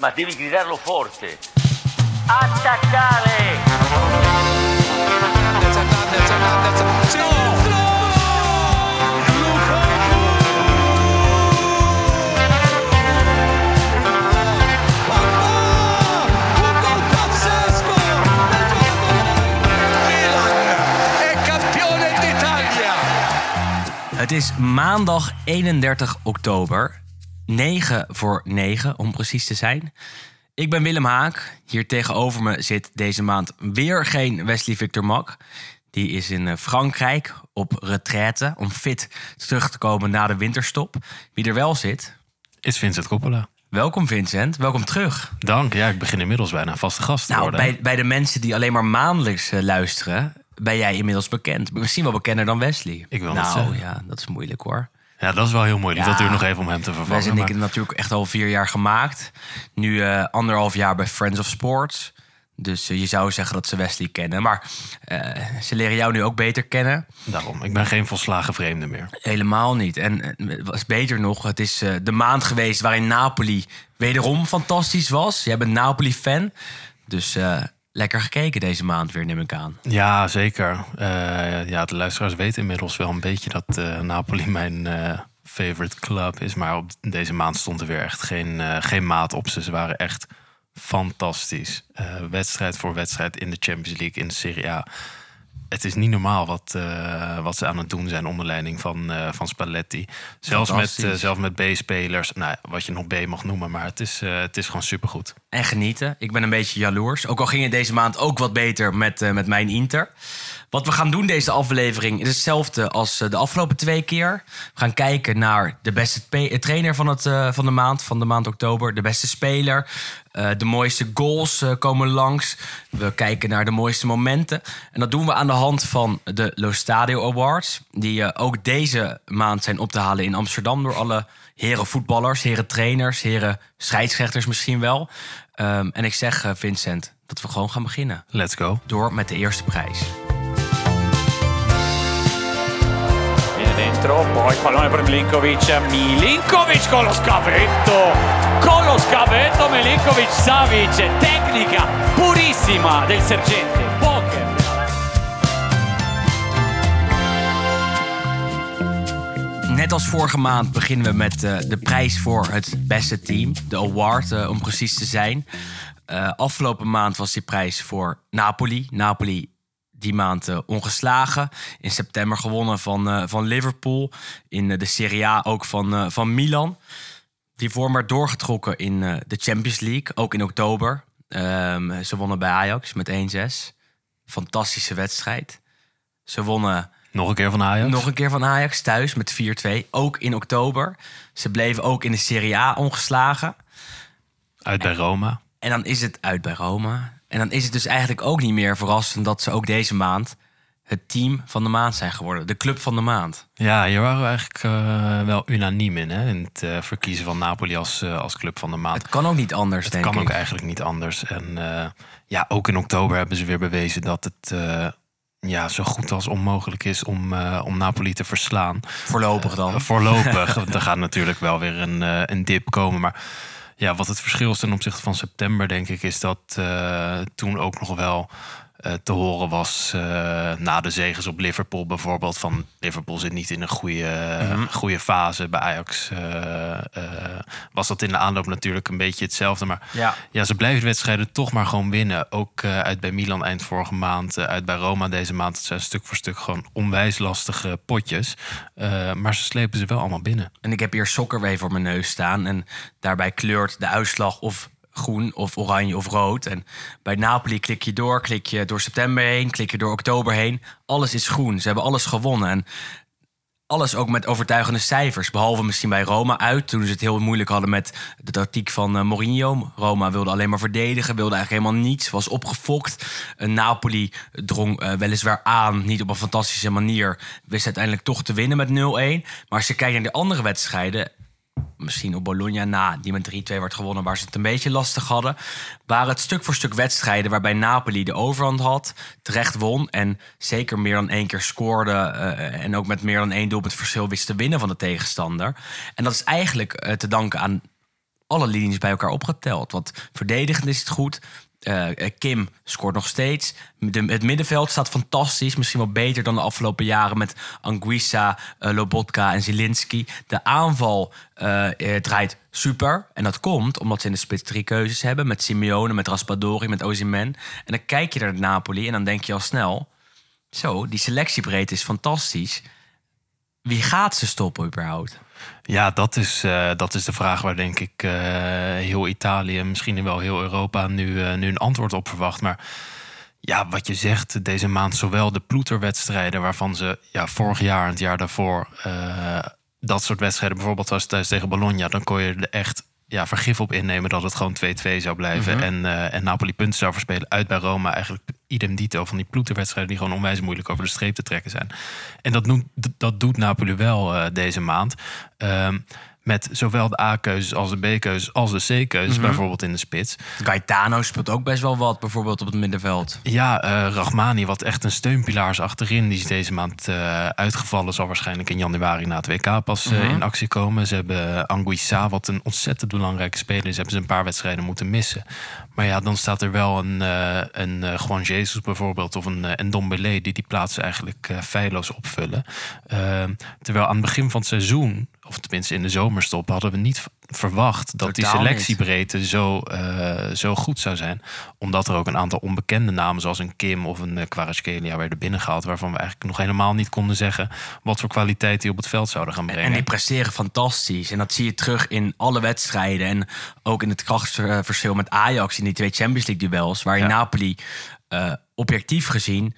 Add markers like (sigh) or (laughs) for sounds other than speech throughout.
ma devi gridarlo forte. Attaccare! Het is maandag 31 oktober. 9 voor 9 om precies te zijn. Ik ben Willem Haak. Hier tegenover me zit deze maand weer geen Wesley Victor Mak. Die is in eh, Frankrijk op retraite om fit terug te komen na de winterstop. Wie er wel zit, Is Vincent Coppola. welkom Vincent. Welkom terug. Dank. Ja, ik begin inmiddels bijna vaste gast te Nou, worden. bij, bij de mensen die alleen maar maandelijks eh, luisteren, ben jij inmiddels bekend. Misschien wel bekender dan Wesley. Ik wil nou, ja, dat is moeilijk hoor. Ja, dat is wel heel moeilijk. Ja. Dat duurt nog even om hem te Wij vervangen. zijn maar- ik natuurlijk echt al vier jaar gemaakt. Nu eh, anderhalf jaar bij Friends of Sports. Dus eh, je zou zeggen dat ze Wesley kennen. Maar eh, ze leren jou nu ook beter kennen. Daarom, ik ben geen volslagen vreemde meer. Helemaal niet. En het was beter nog, het is de maand geweest waarin Napoli wederom fantastisch was. Jij bent Napoli-fan. Dus lekker gekeken deze maand weer, neem ik aan. Ja, zeker. Eh, ja, de luisteraars weten inmiddels wel een beetje dat eh, Napoli mijn eh, favorite club is. Maar op deze maand stond er weer echt geen, geen maat op ze. Ze waren echt fantastisch. Wedstrijd voor wedstrijd in de Champions League, in de Serie A. Het is niet normaal wat, eh, wat ze aan het doen zijn onder leiding van, eh, van Spalletti. Zelfs met, eh, zelfs met B-spelers. Nou, wat je nog B mag noemen. Maar het is, het is gewoon supergoed. En genieten. Ik ben een beetje jaloers. Ook al ging het deze maand ook wat beter met, met mijn Inter. Wat we gaan doen deze aflevering is hetzelfde als de afgelopen twee keer. We gaan kijken naar de beste trainer van, het, van de maand, van de maand oktober. De beste speler. Eh, de mooiste goals eh, komen langs. We kijken naar de mooiste momenten. En dat doen we aan de hand van de Lo Stadio Awards. Die eh, ook deze maand zijn op te halen in Amsterdam door alle heren voetballers, heren trainers, heren scheidsrechters misschien wel. Ehm, en ik zeg, Vincent, dat we gewoon gaan beginnen. Let's go. Door met de eerste prijs. Dentro, poi pallone per Milinkovic, Milinkovic con lo scavetto, con lo scavetto Milinkovic Savic, tecnica purissima del sergente, poker. Net als vorige maand beginnen we met eh, de prijs voor het beste team. De award, eh, om precies te zijn. Eh, afgelopen maand was die prijs voor Napoli. Napoli die maand eh, ongeslagen. In september gewonnen van, eh, van Liverpool. In eh, de Serie A ook van, van Milan. Die vorm werd doorgetrokken in de Champions League. Ook in oktober. Ehm, ze wonnen bij Ajax met 1-6. Fantastische wedstrijd. Ze wonnen Nog een keer van Ajax. nog een keer van Ajax thuis met 4-2. Ook in oktober. Ze bleven ook in de Serie A ongeslagen. Uit bij Roma. En dan is het uit bij Roma. En dan is het dus eigenlijk ook niet meer verrassend dat ze ook deze maand het team van de maand zijn geworden. De club van de maand. Ja, hier waren we eigenlijk eh, wel unaniem in. Hè? In het eh, verkiezen van Napoli als, eh, als club van de maand. Het kan ook niet anders, Het denk kan ik. ook eigenlijk niet anders. En ja, ook in oktober hebben ze weer bewezen dat het ja, zo goed als onmogelijk is om, om Napoli te verslaan. Voorlopig dan. Eh, voorlopig. (laughs) Want er gaat natuurlijk wel weer een, een dip komen. Maar ja, wat het verschil is ten opzichte van september, denk ik, is dat eh, toen ook nog wel te horen was eh, na de zegens op Liverpool bijvoorbeeld. Van Liverpool zit niet in een goede, goede fase. Bij Ajax eh, eh, was dat in de aanloop natuurlijk een beetje hetzelfde. Maar Ja. ja, ze blijven de wedstrijden toch maar gewoon winnen. Ook eh, uit bij Milan eind vorige maand, eh, uit bij Roma deze maand. Het zijn stuk voor stuk gewoon onwijs lastige potjes. Eh, maar ze slepen ze wel allemaal binnen. En ik heb hier Soccerway voor mijn neus staan. En daarbij kleurt de uitslag of groen of oranje of rood. En bij Napoli klik je door, klik je door september heen, klik je door oktober heen. Alles is groen. Ze hebben alles gewonnen. En alles ook met overtuigende cijfers. Behalve misschien bij Roma uit, toen ze het heel moeilijk hadden met de tactiek van eh, Mourinho. Roma wilde alleen maar verdedigen, wilde eigenlijk helemaal niets, was opgefokt. Eh, Napoli drong eh, weliswaar aan, niet op een fantastische manier. Wist uiteindelijk toch te winnen met 0-1. Maar als je kijkt naar de andere wedstrijden, misschien op Bologna na, die met 3-2 werd gewonnen, waar ze het een beetje lastig hadden, waren het stuk voor stuk wedstrijden waarbij Napoli de overhand had, terecht won en zeker meer dan één keer scoorde eh, en ook met meer dan één doelpunt verschil wist te winnen van de tegenstander. En dat is eigenlijk eh, te danken aan alle linies bij elkaar opgeteld. Want verdedigend is het goed. Eh, eh, Kim scoort nog steeds. Het middenveld staat fantastisch. Misschien wel beter dan de afgelopen jaren met Anguissa, eh, Lobotka en Zielinski. De aanval draait super. En dat komt omdat ze in de spits drie keuzes hebben. Met Simeone, met Raspadori, met Osimhen. En dan kijk je naar Napoli en dan denk je al snel... Zo, die selectiebreedte is fantastisch. Wie gaat ze stoppen überhaupt? Ja, dat is, eh, dat is de vraag waar denk ik eh, heel Italië, misschien wel heel Europa nu, eh, nu een antwoord op verwacht. Maar ja, wat je zegt, deze maand zowel de ploeterwedstrijden, waarvan ze ja, vorig jaar en het jaar daarvoor dat soort wedstrijden, bijvoorbeeld als thuis tegen Bologna, dan kon je er echt ja, vergif op innemen dat het gewoon 2-2 zou blijven. en, eh, en Napoli punten zou verspelen uit bij Roma. Eigenlijk idem dito van die ploeterwedstrijden die gewoon onwijs moeilijk over de streep te trekken zijn. En dat, doet dat doet Napoli wel eh, deze maand. Ehm, met zowel de A-keuzes als de B-keuzes als de C-keuzes, bijvoorbeeld in de spits. Gaetano speelt ook best wel wat, bijvoorbeeld op het middenveld. Ja, eh Rachmani, wat echt een steunpilaar is achterin. Die is deze maand eh, uitgevallen. Zal waarschijnlijk in januari na het WK pas eh, in actie komen. Ze hebben Anguissa, wat een ontzettend belangrijke speler is. Hebben ze een paar wedstrijden moeten missen. Maar ja, dan staat er wel een, een Juan Jesus bijvoorbeeld... of een, uh, Dombele die die plaatsen eigenlijk feilloos opvullen. Ehm, terwijl aan het begin van het seizoen... of tenminste in de zomerstop... hadden we niet verwacht dat die niet. selectiebreedte zo, eh, zo goed zou zijn. Omdat er ook een aantal onbekende namen... zoals een Kim of een uh, Kvaratskhelia werden binnengehaald... waarvan we eigenlijk nog helemaal niet konden zeggen... wat voor kwaliteit die op het veld zouden gaan brengen. En die presteren fantastisch. En dat zie je terug in alle wedstrijden. En ook in het krachtsverschil met Ajax in die twee Champions League duels. Waarin Ja. Napoli eh, objectief gezien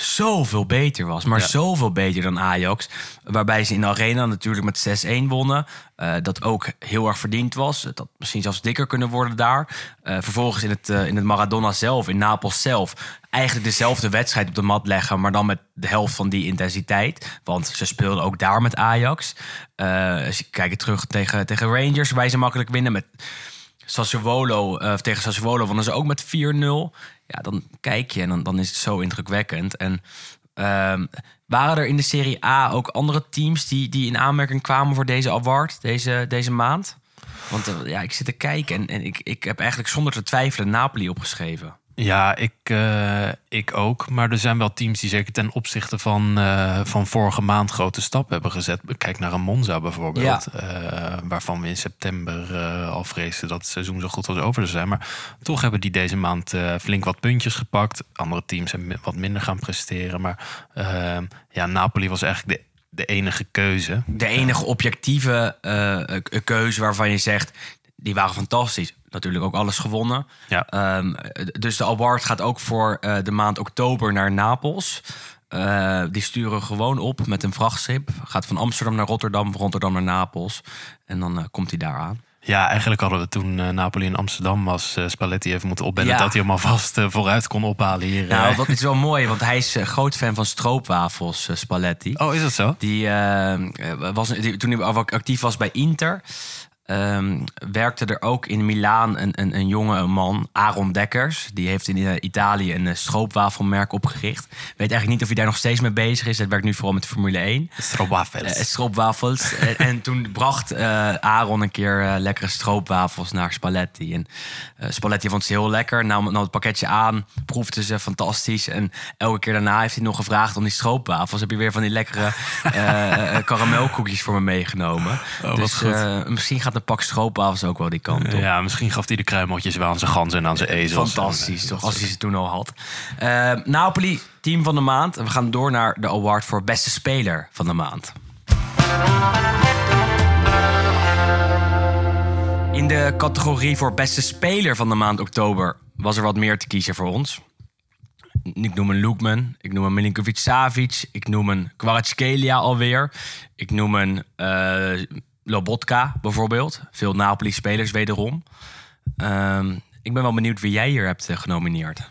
zoveel beter was. Maar Ja. zoveel beter dan Ajax. Waarbij ze in de arena natuurlijk met 6-1 wonnen. Eh, dat ook heel erg verdiend was. Het had misschien zelfs dikker kunnen worden daar. Eh, vervolgens in het, eh, in het Maradona zelf, in Napels zelf... eigenlijk dezelfde wedstrijd op de mat leggen... maar dan met de helft van die intensiteit. Want ze speelden ook daar met Ajax. Als je kijkt terug tegen, tegen Rangers... waarbij ze makkelijk winnen met... Sassuolo, tegen Sassuolo wonnen ze ook met 4-0. Ja, dan kijk je en dan, dan is het zo indrukwekkend. En ehm, waren er in de Serie A ook andere teams die, die in aanmerking kwamen voor deze award deze, deze maand? Want eh, ja, ik zit te kijken en, en ik, ik heb eigenlijk zonder te twijfelen Napoli opgeschreven. Ja, ik, eh, ik ook. Maar er zijn wel teams die zeker ten opzichte van, eh, van vorige maand grote stappen hebben gezet. Kijk naar een Monza bijvoorbeeld. eh, waarvan we in september al vreesden dat het seizoen zo goed als over zou zijn. Maar toch hebben die deze maand flink wat puntjes gepakt. Andere teams hebben wat minder gaan presteren. Maar ja, Napoli was eigenlijk de, de enige keuze. De enige objectieve keuze waarvan je zegt, die waren fantastisch. Natuurlijk ook alles gewonnen. Ja. Ehm, dus de award gaat ook voor eh, de maand oktober naar Napels. Eh, die sturen gewoon op met een vrachtschip. Gaat van Amsterdam naar Rotterdam, van Rotterdam naar Napels. En dan eh, komt hij daar aan. Ja, eigenlijk hadden we toen Napoli in Amsterdam was. eh, Spalletti even moeten opbellen Ja. dat hij hem alvast vooruit kon ophalen hier. Nou, dat is wel mooi, want hij is groot fan van stroopwafels, Spalletti. Oh, is dat zo? Die, was, die, toen hij actief was bij Inter, ehm, werkte er ook in Milaan een, een, een jonge man, Aaron Dekkers. Die heeft in eh, Italië een eh, stroopwafelmerk opgericht. Weet eigenlijk niet of hij daar nog steeds mee bezig is. Het werkt nu vooral met Formule 1. Stroopwafels. Eh, stroopwafels. (laughs) en, en toen bracht Aaron een keer lekkere stroopwafels naar Spalletti. En Spalletti vond ze heel lekker. Nam, nam het pakketje aan, proefde ze fantastisch. En elke keer daarna heeft hij nog gevraagd om die stroopwafels. Heb je weer van die lekkere (laughs) karamelkoekjes voor me meegenomen? wat dus misschien gaat een pak stroopwafels ook wel die kant op. Ja, misschien gaf hij de kruimeltjes wel aan zijn ganzen en aan zijn ezels. Fantastisch, En, toch? Als hij ze toen al had. Eh, Napoli, team van de maand. En we gaan door naar de award voor beste speler van de maand. In de categorie voor beste speler van de maand oktober was er wat meer te kiezen voor ons. Ik noem een Loekman, ik noem een Milinkovic Savic, ik noem een Kvaratskhelia alweer. Ik noem een eh, Lobotka bijvoorbeeld. Veel Napoli-spelers wederom. Ehm, ik ben wel benieuwd wie jij hier hebt eh, genomineerd.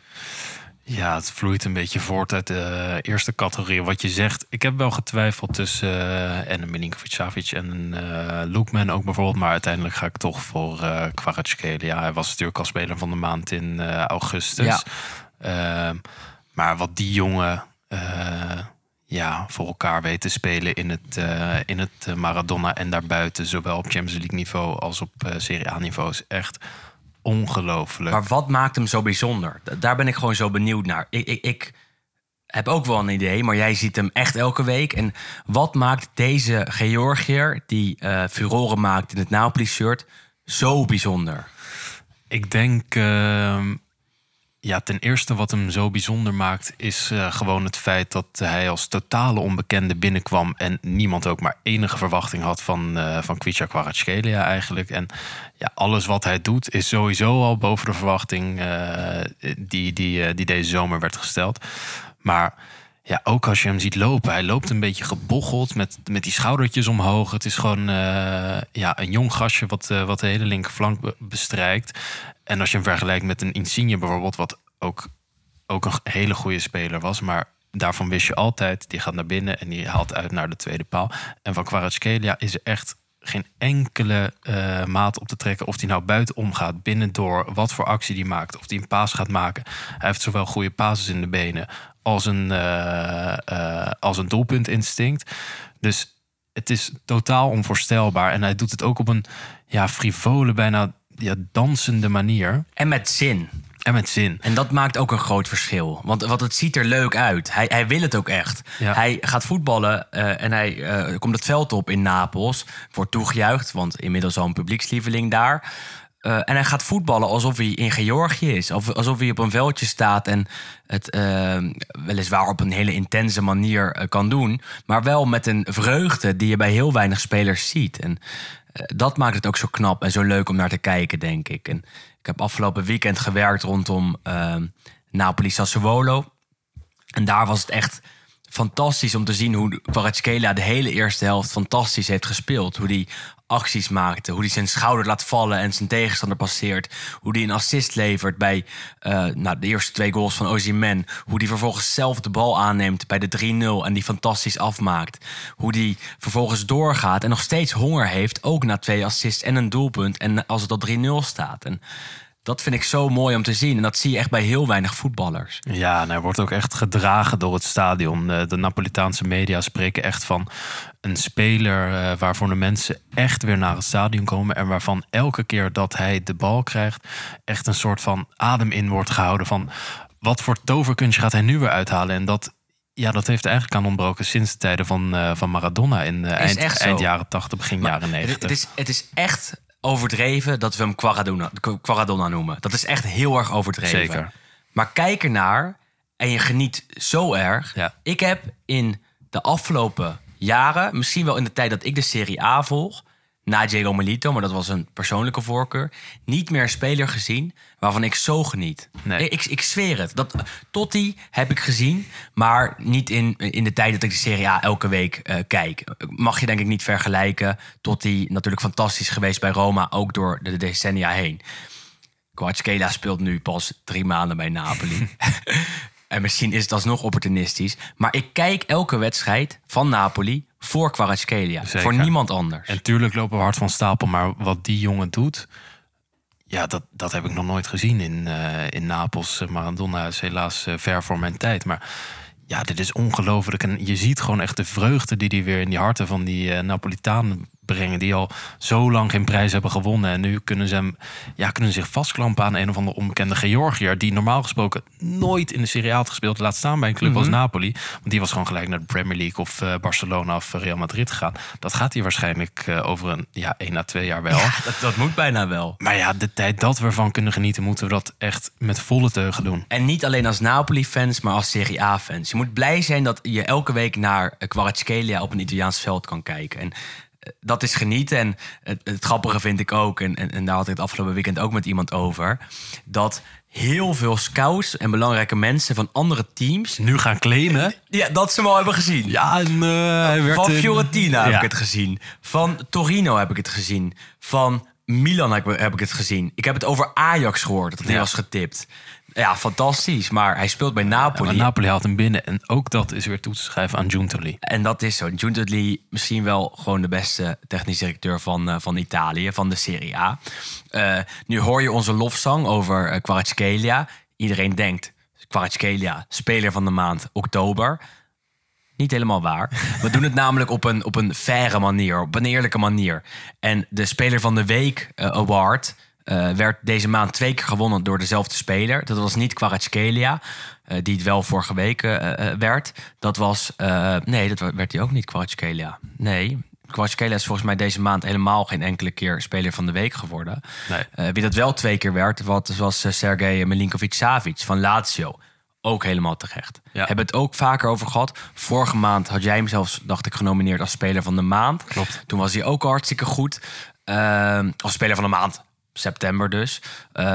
Ja, het vloeit een beetje voort uit de eerste categorie. Wat je zegt, ik heb wel getwijfeld tussen eh, en Milinkovic Savic en een eh Loekman ook bijvoorbeeld. Maar uiteindelijk ga ik toch voor eh Kvaratskhelia. Hij was natuurlijk al speler van de maand in augustus. Ja. Ehm, maar wat die jongen ja, voor elkaar weet te spelen in het, eh, in het eh, Maradona en daarbuiten. Zowel op Champions League niveau als op eh, Serie A niveau. Is echt ongelooflijk. Maar wat maakt hem zo bijzonder? Daar ben ik gewoon zo benieuwd naar. Ik, ik, ik heb ook wel een idee, maar jij ziet hem echt elke week. En wat maakt deze Georgiër, die eh furoren maakt in het Napoli-shirt, zo bijzonder? Ik denk, ehm, ja, ten eerste wat hem zo bijzonder maakt, is eh, gewoon het feit dat hij als totale onbekende binnenkwam en niemand ook maar enige verwachting had van, eh van Kvicha Kvaratskhelia eigenlijk. En ja, alles wat hij doet is sowieso al boven de verwachting eh, die, die, die deze zomer werd gesteld. Maar ja, ook als je hem ziet lopen. Hij loopt een beetje gebocheld met, met die schoudertjes omhoog. Het is gewoon eh, ja, een jong gastje wat, eh, wat de hele linkerflank be- bestrijkt. En als je hem vergelijkt met een Insigne bijvoorbeeld... wat ook, ook een hele goede speler was... maar daarvan wist je altijd, die gaat naar binnen... en die haalt uit naar de tweede paal. En van Kvaratskhelia is er echt geen enkele eh, maat op te trekken... of die nou buitenom gaat, binnendoor, wat voor actie die maakt... of die een paas gaat maken. Hij heeft zowel goede pases in de benen als een, eh, eh, als een doelpuntinstinct. Dus het is totaal onvoorstelbaar. En hij doet het ook op een ja, frivole, bijna ja, dansende manier. En met zin. En met zin. En dat maakt ook een groot verschil. Want, want het ziet er leuk uit. Hij, hij wil het ook echt. Ja. Hij gaat voetballen eh, en hij komt het veld op in Napels. Wordt toegejuicht, want inmiddels al een publiekslieveling daar. Eh, en hij gaat voetballen alsof hij in Georgië is. Of, alsof hij op een veldje staat en het eh, weliswaar op een hele intense manier eh, kan doen. Maar wel met een vreugde die je bij heel weinig spelers ziet. En dat maakt het ook zo knap en zo leuk om naar te kijken, denk ik. En ik heb afgelopen weekend gewerkt rondom Napoli Sassuolo. En daar was het echt fantastisch om te zien hoe Kvaratskhelia de hele eerste helft fantastisch heeft gespeeld. Hoe die acties maakte, hoe hij zijn schouder laat vallen en zijn tegenstander passeert. Hoe hij een assist levert bij eh, nou, de eerste twee goals van Ozyman. Hoe hij vervolgens zelf de bal aanneemt bij de 3-0 en die fantastisch afmaakt. Hoe die vervolgens doorgaat en nog steeds honger heeft, ook na twee assists en een doelpunt. En als het al 3-0 staat. En dat vind ik zo mooi om te zien. En dat zie je echt bij heel weinig voetballers. Ja, en hij wordt ook echt gedragen door het stadion. Eh, De Napolitaanse media spreken echt van een speler eh, waarvoor de mensen echt weer naar het stadion komen. En waarvan elke keer dat hij de bal krijgt, echt een soort van adem in wordt gehouden. Van wat voor toverkunstje gaat hij nu weer uithalen? En dat, ja, dat heeft eigenlijk aan ontbroken sinds de tijden van, eh, van Maradona in eh, eind, jaren 80, begin jaren Het, 90. het is, het is echt overdreven dat we hem Quaradona, noemen. Dat is echt heel erg overdreven. Zeker. Maar kijk ernaar en je geniet zo erg. Ja. Ik heb in de afgelopen jaren, misschien wel in de tijd dat ik de Serie A volg, na Diego Melito, maar dat was een persoonlijke voorkeur, niet meer een speler gezien waarvan ik zo geniet. Nee. Ik, ik, ik zweer het. Dat, Totti heb ik gezien, maar niet in, in de tijd dat ik de Serie A elke week eh, kijk. Mag je denk ik niet vergelijken. Totti natuurlijk fantastisch geweest bij Roma, ook door de decennia heen. Kvaratskhelia speelt nu pas drie maanden bij Napoli. (laughs) en misschien is het alsnog opportunistisch. Maar ik kijk elke wedstrijd van Napoli voor Kvaratskhelia. Voor niemand anders. En tuurlijk lopen we hard van stapel, maar wat die jongen doet, ja, dat, dat heb ik nog nooit gezien in, eh, in Napels. Maradona is helaas eh, ver voor mijn tijd, maar ja, dit is ongelooflijk. En je ziet gewoon echt de vreugde die hij weer in die harten van die eh, Napolitanen brengen, die al zo lang geen prijs hebben gewonnen. En nu kunnen ze hem, ja, kunnen ze zich vastklampen aan een of andere onbekende Georgiër, die normaal gesproken nooit in de Serie A had gespeeld, laat staan bij een club als Napoli. Want die was gewoon gelijk naar de Premier League of eh, Barcelona of Real Madrid gegaan. Dat gaat hij waarschijnlijk eh, over een ja, één à twee jaar wel. dat, dat moet bijna wel. Maar ja, de tijd dat we ervan kunnen genieten, moeten we dat echt met volle teugen doen. En niet alleen als Napoli-fans, maar als Serie A-fans. Je moet blij zijn dat je elke week naar eh, Kvaratskhelia op een Italiaans veld kan kijken. En eh, dat is genieten. En het, het grappige vind ik ook, en, en, en daar had ik het afgelopen weekend ook met iemand over... dat heel veel scouts en belangrijke mensen van andere teams... Nu gaan claimen. Ja, dat ze hem al hebben gezien. Ja, en, eh, Van in- Fiorentina heb Ja. ik het gezien. Van Torino heb ik het gezien. Van Milan heb ik, heb ik het gezien. Ik heb het over Ajax gehoord, dat hij Ja. was getipt. Ja, fantastisch. Maar hij speelt bij Ja, Napoli. maar Napoli haalt hem binnen. En ook dat is weer toe te schrijven aan Giuntoli. En dat is zo. Giuntoli misschien wel gewoon de beste technisch directeur van, eh, van Italië, van de Serie A. Eh, nu hoor je onze lofzang over uh, Kvaratskhelia. Iedereen denkt, Kvaratskhelia, speler van de maand oktober. Niet helemaal waar. (laughs) We doen het namelijk op een, op een faire manier, op een eerlijke manier. En de Speler van de Week Award eh, werd deze maand twee keer gewonnen door dezelfde speler. Dat was niet Kvaratskhelia, eh, die het wel vorige week eh, werd. Dat was, nee, dat werd hij ook niet, Kvaratskhelia. Nee, Kvaratskhelia is volgens mij deze maand helemaal geen enkele keer Speler van de Week geworden. Nee. Wie dat wel twee keer werd, wat, was uh, Sergej Milinkovic-Savic van Lazio. Ook helemaal terecht. Ja. Hebben het ook vaker over gehad. Vorige maand had jij hem zelfs, dacht ik, genomineerd als speler van de maand. Klopt. Toen was hij ook hartstikke goed. Ehm, als speler van de maand. September dus. Eh,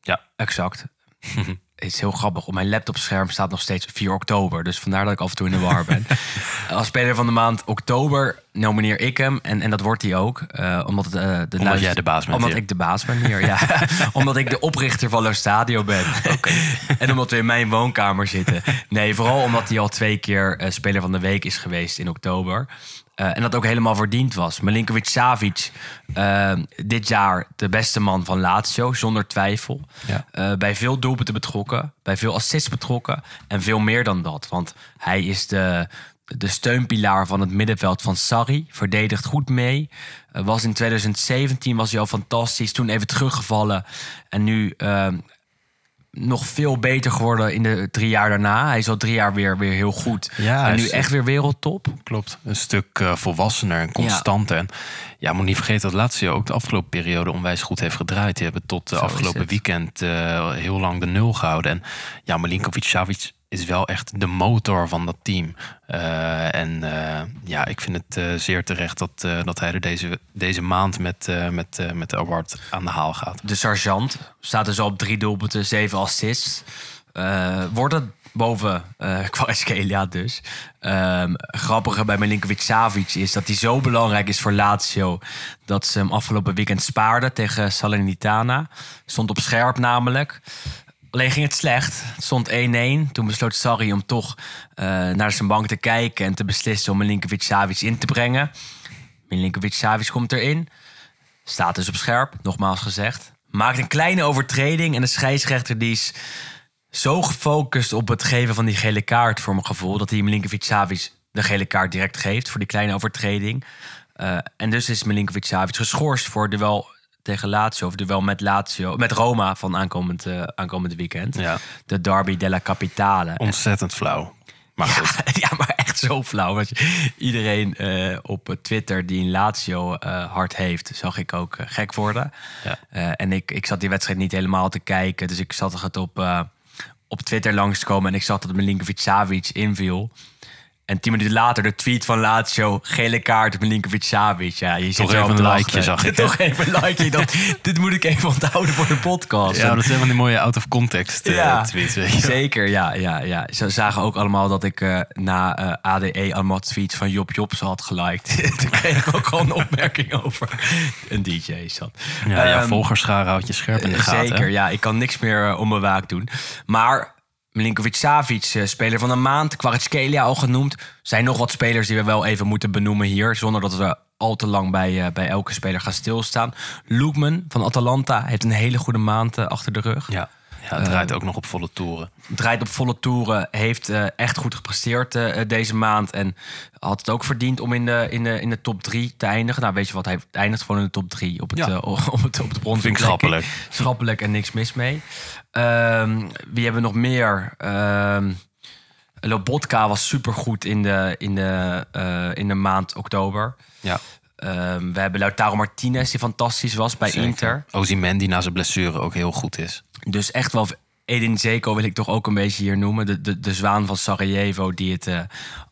Ja. exact. (laughs) Het is heel grappig. Op mijn laptopscherm staat nog steeds 4 oktober. Dus vandaar dat ik af en toe in de war ben. (laughs) Als speler van de maand oktober nomineer ik hem. En, en dat wordt hij ook. eh, omdat het, eh, de luister- jij de baas bent Omdat hier. ik de baas ben hier, ja. (laughs) omdat ik de oprichter van Lo Stadio ben. en omdat we in mijn woonkamer zitten. Nee, vooral omdat hij al twee keer speler van de week is geweest in oktober. Eh, en dat ook helemaal verdiend was. Milinkovic Savic, eh, dit jaar de beste man van Lazio, zonder twijfel. Ja. Eh, bij veel doelpunten betrokken, bij veel assists betrokken. En veel meer dan dat. Want hij is de, de steunpilaar van het middenveld van Sarri. Verdedigt goed mee. Was in 2017 was hij al fantastisch. Toen even teruggevallen. En nu nog veel beter geworden in de drie jaar daarna. Hij is al drie jaar weer, weer heel goed. Ja, en nu echt weer wereldtop. Klopt. Een stuk eh, volwassener en constanter. En ja, moet niet vergeten dat Lazio ook de afgelopen periode onwijs goed heeft gedraaid. Die hebben tot de Zo afgelopen weekend eh, heel lang de nul gehouden. En ja, Milinkovic-Savic is wel echt de motor van dat team. Eh, en eh, ja, ik vind het zeer terecht dat, dat hij er deze, deze maand met, met, met de award aan de haal gaat. De sergeant staat dus al op drie doelpunten, zeven assists. Wordt het boven Kvaratskhelia (laughs) dus. Ehm grappige bij Milinkovic Savic is dat hij zo belangrijk is voor Lazio... dat ze hem afgelopen weekend spaarden tegen Salernitana. Stond op scherp namelijk. Alleen ging het slecht. Het stond 1-1. Toen besloot Sarri om toch eh, naar zijn bank te kijken... en te beslissen om Milinkovic Savic in te brengen. Milinkovic Savic komt erin. Staat dus op scherp, nogmaals gezegd. Maakt een kleine overtreding en de scheidsrechter die is zo gefocust op het geven van die gele kaart voor mijn gevoel... dat hij Milinkovic Savic de gele kaart direct geeft voor die kleine overtreding. Eh, en dus is Milinkovic Savic geschorst voor het duel tegen Lazio... of duel met Lazio, met Roma van aankomend, eh, aankomend weekend. Ja. De Derby della Capitale. Ontzettend flauw. Maar goed. (laughs) Ja, maar echt zo flauw. Want iedereen eh, op Twitter die een Lazio eh, hart heeft, zag ik ook gek worden. Ja. En ik, ik zat die wedstrijd niet helemaal te kijken. Dus ik zat het op, op Twitter langskomen en ik zag dat Milinkovic Savic inviel. En tien minuten later de tweet van Lazio, gele kaart Milinkovic Savic. Ja, je Toch even op een likeje, zag ik? (laughs) Toch even een likeje. Dat, (laughs) dit moet ik even onthouden voor de podcast. Ja, dat zijn van die mooie out-of-context eh, tweets. weet je wel. Zeker, ja, ja, ja. Ze zagen ook allemaal dat ik eh, na eh, ADE allemaal tweets van Job Jobs had geliked. (laughs) Toen kreeg ik ook al een opmerking over een DJ. Zat. Ja, ja Ehm, volgerscharen houdt je scherp in de gaten. Zeker, hè? ja. Ik kan niks meer eh, onbewaakt doen. Maar Milinkovic Savic, eh, speler van de maand. Kvaratskhelia al genoemd. Zijn nog wat spelers die we wel even moeten benoemen hier. Zonder dat we al te lang bij, eh, bij elke speler gaan stilstaan. Loekman van Atalanta heeft een hele goede maand eh, achter de rug. Ja, ja het draait ook nog op volle toeren. draait op volle toeren. Heeft eh, echt goed gepresteerd eh, deze maand. En had het ook verdiend om in de, in de, in de top 3 te eindigen. Nou, weet je wat? Hij eindigt gewoon in de top 3 op het, Ja. eh, (laughs) op het, op het bronzen Vind ik plekje. schappelijk. Schappelijk en niks mis mee. Ehm, wie hebben we nog meer? Ehm Lobotka was supergoed in de, in, de, eh, in de maand oktober. Ja, Ehm, we hebben Lautaro Martinez, die fantastisch was bij Inter. Ozyman die na zijn blessure ook heel goed is. Dus echt wel. Edin Zeko wil ik toch ook een beetje hier noemen. De, de, zwaan van Sarajevo, die het eh,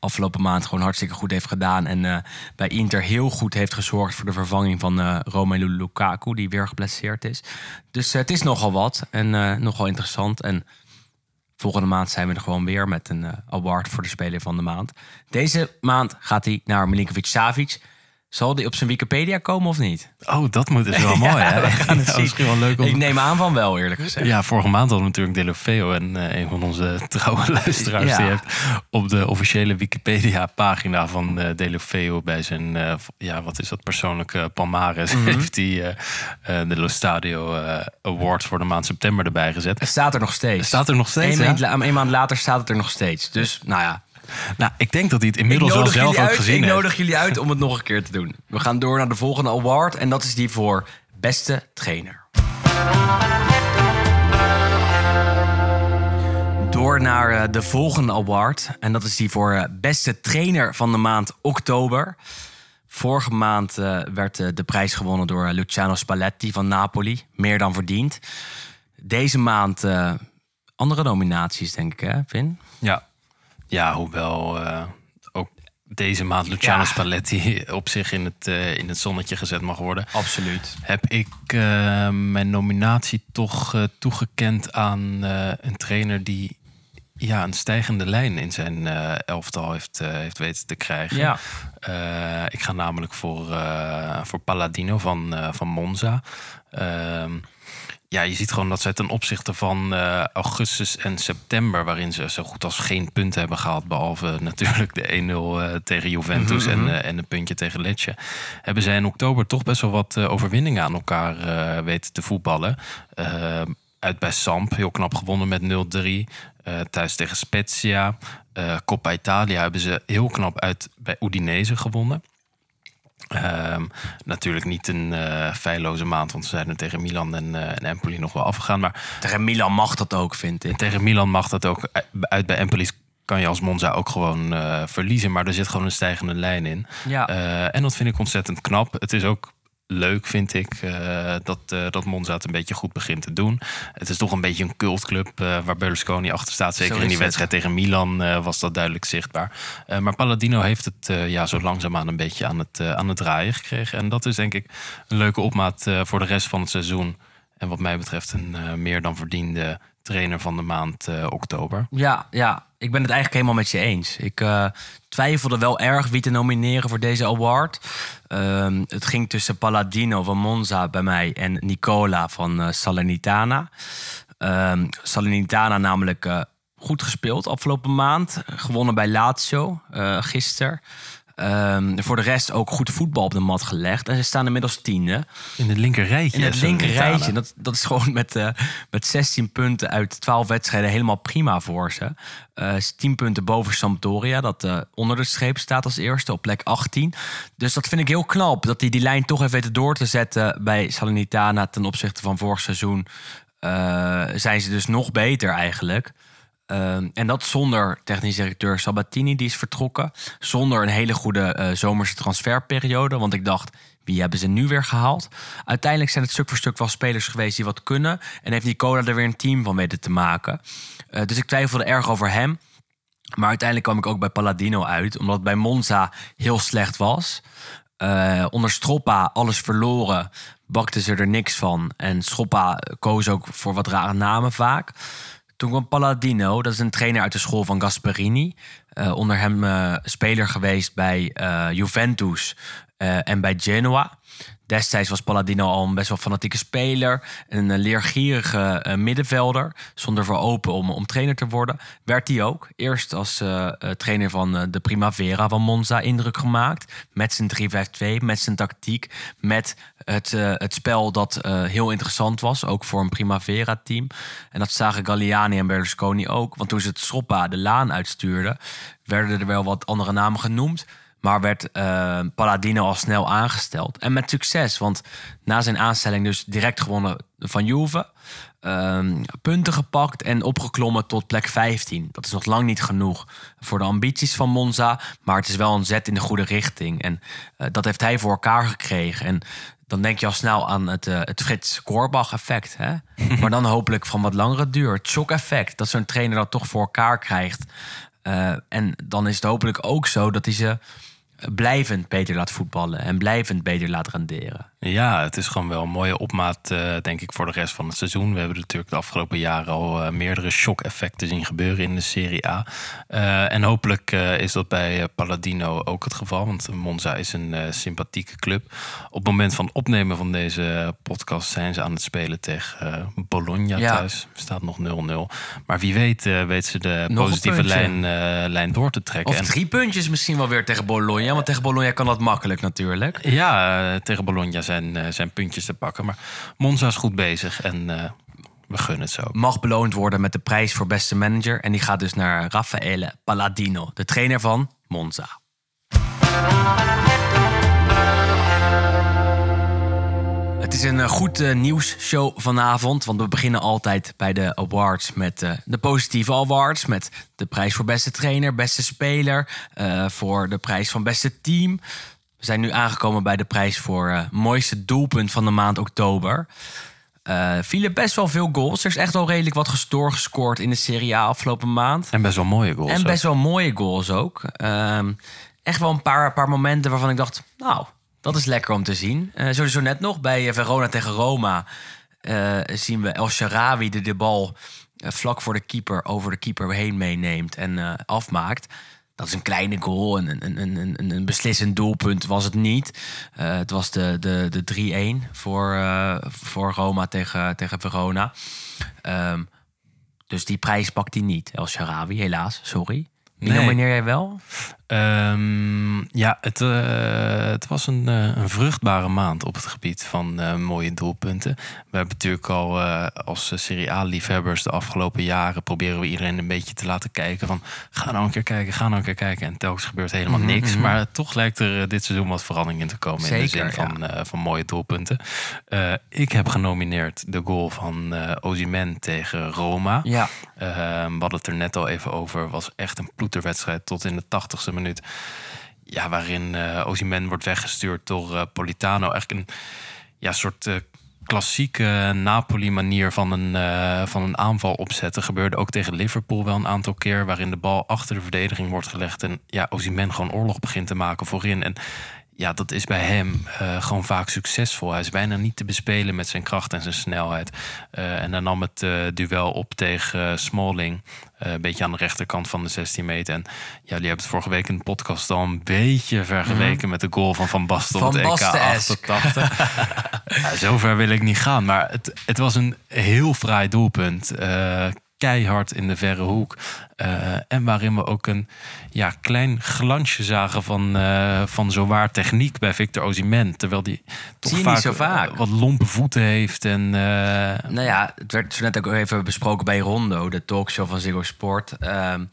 afgelopen maand gewoon hartstikke goed heeft gedaan. En eh, bij Inter heel goed heeft gezorgd voor de vervanging van eh Romelu Lukaku, die weer geblesseerd is. Dus het is nogal wat en nogal interessant. En volgende maand zijn we er gewoon weer met een award voor de speler van de maand. Deze maand gaat hij naar Milinkovic Savic. Zal die op zijn Wikipedia komen of niet? Oh, dat moet dus wel (laughs) mooi, hè? we gaan (laughs) het Ja, zien. Misschien wel leuk om... Ik neem aan van wel, eerlijk gezegd. Ja, vorige maand hadden we natuurlijk Delofeo. En eh, een van onze (laughs) trouwe luisteraars... Ja. die heeft op de officiële Wikipedia-pagina van eh Delofeo... bij zijn, eh, ja, wat is dat, persoonlijke palmares... Mhm. heeft hij de Lo Stadio Award voor de maand september erbij gezet. Het staat er nog steeds. Staat er nog steeds, maand, een maand later staat het er nog steeds. Dus, nou ja. Nou, ik denk dat hij het inmiddels wel zelf ook uit, gezien ik heeft. nodig jullie uit om het nog een keer te doen. We gaan door naar de volgende award. En dat is die voor beste trainer. Door naar eh, de volgende award. En dat is die voor eh, beste trainer van de maand oktober. Vorige maand eh, werd de prijs gewonnen door Luciano Spalletti van Napoli. Meer dan verdiend. Deze maand andere nominaties, denk ik, hè, Vin? Ja, ja hoewel eh, ook deze maand Luciano Ja. Spalletti (laughs) op zich in het, eh, in het zonnetje gezet mag worden. Absoluut. Heb ik eh, mijn nominatie toch toegekend aan een trainer die ja, een stijgende lijn in zijn elftal heeft, heeft weten te krijgen. Ja. Ik ga namelijk voor, voor Palladino van, van Monza. Ehm, ja, je ziet gewoon dat zij ten opzichte van eh, augustus en september, waarin ze zo goed als geen punten hebben gehaald, behalve (laughs) natuurlijk de 1-0 eh, tegen Juventus en, eh, en een puntje tegen Lecce, hebben zij in oktober toch best wel wat overwinningen aan elkaar weten te voetballen. Uit bij Samp, heel knap gewonnen met 0-3. Eh, thuis tegen Spezia. Coppa Italia hebben ze heel knap uit bij Udinese gewonnen. Ehm, natuurlijk niet een eh feilloze maand, want ze zijn er tegen Milan en, eh, en Empoli nog wel afgegaan. Maar Tegen Milan mag dat ook, vind ik. tegen Milan mag dat ook. Uit bij Empoli kan je als Monza ook gewoon eh, verliezen. Maar er zit gewoon een stijgende lijn in. Ja. En dat vind ik ontzettend knap. Het is ook leuk, vind ik, eh, dat, eh, dat Monza het een beetje goed begint te doen. Het is toch een beetje een cultclub eh, waar Berlusconi achter staat. Zeker in die wedstrijd tegen Milan was dat duidelijk zichtbaar. Maar Palladino heeft het ja, zo langzaamaan een beetje aan het, aan het draaien gekregen. En dat is denk ik een leuke opmaat voor de rest van het seizoen. En wat mij betreft een meer dan verdiende trainer van de maand oktober. Ja, ja, ik ben het eigenlijk helemaal met je eens. Ik eh, twijfelde wel erg wie te nomineren voor deze award. Ehm, het ging tussen Palladino van Monza bij mij en Nicola van eh, Salernitana. Ehm, Salernitana namelijk eh, goed gespeeld afgelopen maand. Gewonnen bij Lazio gisteren. Ehm, voor de rest ook goed voetbal op de mat gelegd. En ze staan inmiddels tiende. In het linker rijtje. In het linker rijtje. Dat, dat is gewoon met, eh, met 16 punten uit 12 wedstrijden helemaal prima voor ze. Eh 10 punten boven Sampdoria, dat eh, onder de streep staat als eerste op plek 18. Dus dat vind ik heel knap, dat die die lijn toch even weten door te zetten bij Salernitana ten opzichte van vorig seizoen. zijn ze dus nog beter eigenlijk. Ehm, en dat zonder technisch directeur Sabatini, die is vertrokken. Zonder een hele goede eh, zomerse transferperiode. Want ik dacht, wie hebben ze nu weer gehaald? Uiteindelijk zijn het stuk voor stuk wel spelers geweest die wat kunnen. En heeft Nicola er weer een team van weten te maken. Eh, dus ik twijfelde erg over hem. Maar uiteindelijk kwam ik ook bij Palladino uit. Omdat het bij Monza heel slecht was. Eh, onder Stroppa alles verloren. Bakten ze er niks van. En Stroppa koos ook voor wat rare namen vaak. Toen kwam Palladino, dat is een trainer uit de school van Gasperini. Eh, onder hem eh, speler geweest bij eh, Juventus en bij Genoa. Destijds was Palladino al een best wel fanatieke speler. Een eh, leergierige eh, middenvelder. Zonder voor open om, om trainer te worden. Werd hij ook. Eerst als eh, trainer van de Primavera van Monza indruk gemaakt. Met zijn 3-5-2, met zijn tactiek. Met het, het spel dat heel interessant was. Ook voor een Primavera-team. En dat zagen Galliani en Berlusconi ook. Want toen ze het Schoppa de laan uitstuurden... werden er wel wat andere namen genoemd. Maar werd eh, Palladino al snel aangesteld. En met succes, want na zijn aanstelling dus direct gewonnen van Juve. Ehm, punten gepakt en opgeklommen tot plek 15. Dat is nog lang niet genoeg voor de ambities van Monza. Maar het is wel een zet in de goede richting. En eh, dat heeft hij voor elkaar gekregen. En dan denk je al snel aan het, eh, het Frits Korbach effect. Hè? (laughs) maar dan hopelijk van wat langere duur. Het shock effect. Dat zo'n trainer dat toch voor elkaar krijgt. En dan is het hopelijk ook zo dat hij ze blijvend beter laat voetballen. En blijvend beter laat renderen. Ja, het is gewoon wel een mooie opmaat, eh, denk ik, voor de rest van het seizoen. We hebben natuurlijk de afgelopen jaren al eh, meerdere shock-effecten zien gebeuren in de Serie A. Eh, en hopelijk is dat bij Palladino ook het geval, want Monza is een sympathieke club. Op het moment van opnemen van deze podcast zijn ze aan het spelen tegen Bologna Ja. thuis. Staat nog 0-0. Maar wie weet, weet ze de Nog positieve lijn, lijn door te trekken. Of En- drie puntjes misschien wel weer tegen Bologna. Want tegen Bologna kan dat makkelijk natuurlijk. Ja, eh, tegen Bologna zijn, eh, zijn puntjes te pakken. Maar Monza is goed bezig. En eh, We gunnen het zo. mag beloond worden met de prijs voor beste manager. En die gaat dus naar Raffaele Palladino, de trainer van Monza. Het is een eh, goed eh, nieuwsshow vanavond, want we beginnen altijd bij de awards met eh, de positieve awards. Met de prijs voor beste trainer, beste speler, voor de prijs van beste team. We zijn nu aangekomen bij de prijs voor mooiste doelpunt van de maand oktober. Vielen best wel veel goals. Er is echt wel redelijk wat gestoor gescoord in de Serie A afgelopen maand. En best wel mooie goals. En ook. best wel mooie goals ook. Ehm, echt wel een paar, paar momenten waarvan ik dacht, nou, dat is lekker om te zien. Eh sowieso net nog bij eh, Verona tegen Roma eh, zien we El Sharawi die de bal vlak voor de keeper over de keeper heen meeneemt en afmaakt. Dat is een kleine goal, een, een, een, een, een beslissend doelpunt was het niet. Het was de, de, de 3-1 voor, voor Roma tegen, tegen Verona. Ehm, dus die prijs pakt hij niet, El Sharawi, helaas. Sorry. Wie Nee. nomineer jij wel? Ehm, ja, het, eh, het was een, eh, een vruchtbare maand op het gebied van eh, mooie doelpunten. We hebben natuurlijk al als Serie A-liefhebbers de afgelopen jaren... proberen we iedereen een beetje te laten kijken van... ga nou een keer kijken, ga nou een keer kijken. En telkens gebeurt helemaal niks. Maar toch lijkt er dit seizoen wat verandering in te komen... in de zin van, van mooie doelpunten. Ik heb genomineerd de goal van eh Osimhen tegen Roma. Ja. Eh, we hadden het er net al even over. Was echt een ploeterwedstrijd tot in de tachtigste Ja, waarin Osimhen wordt weggestuurd door eh, Politano. Eigenlijk een ja, soort eh, klassieke Napoli-manier van een, van een aanval opzetten. Gebeurde ook tegen Liverpool wel een aantal keer. Waarin de bal achter de verdediging wordt gelegd. En ja, Osimhen gewoon oorlog begint te maken voorin. En ja, dat is bij hem eh, gewoon vaak succesvol. Hij is bijna niet te bespelen met zijn kracht en zijn snelheid. Eh, en dan nam het eh, duel op tegen Smalling. een beetje aan de rechterkant van de 16 meter. En ja, jullie hebben het vorige week in de podcast al een beetje vergeleken met de goal van Van Basten op Van het EK Basten-esque. 88. (laughs) ja, zover wil ik niet gaan. Maar het, het was een heel fraai doelpunt. Keihard in de verre hoek. Eh, en waarin we ook een ja, klein glansje zagen van, eh van zowaar techniek bij Victor Osimhen. Terwijl die toch vaak, zo vaak. wat lompe voeten heeft. En, eh, Nou ja, het werd zo net ook even besproken bij Rondo, de talkshow van Ziggo Sport. Ehm,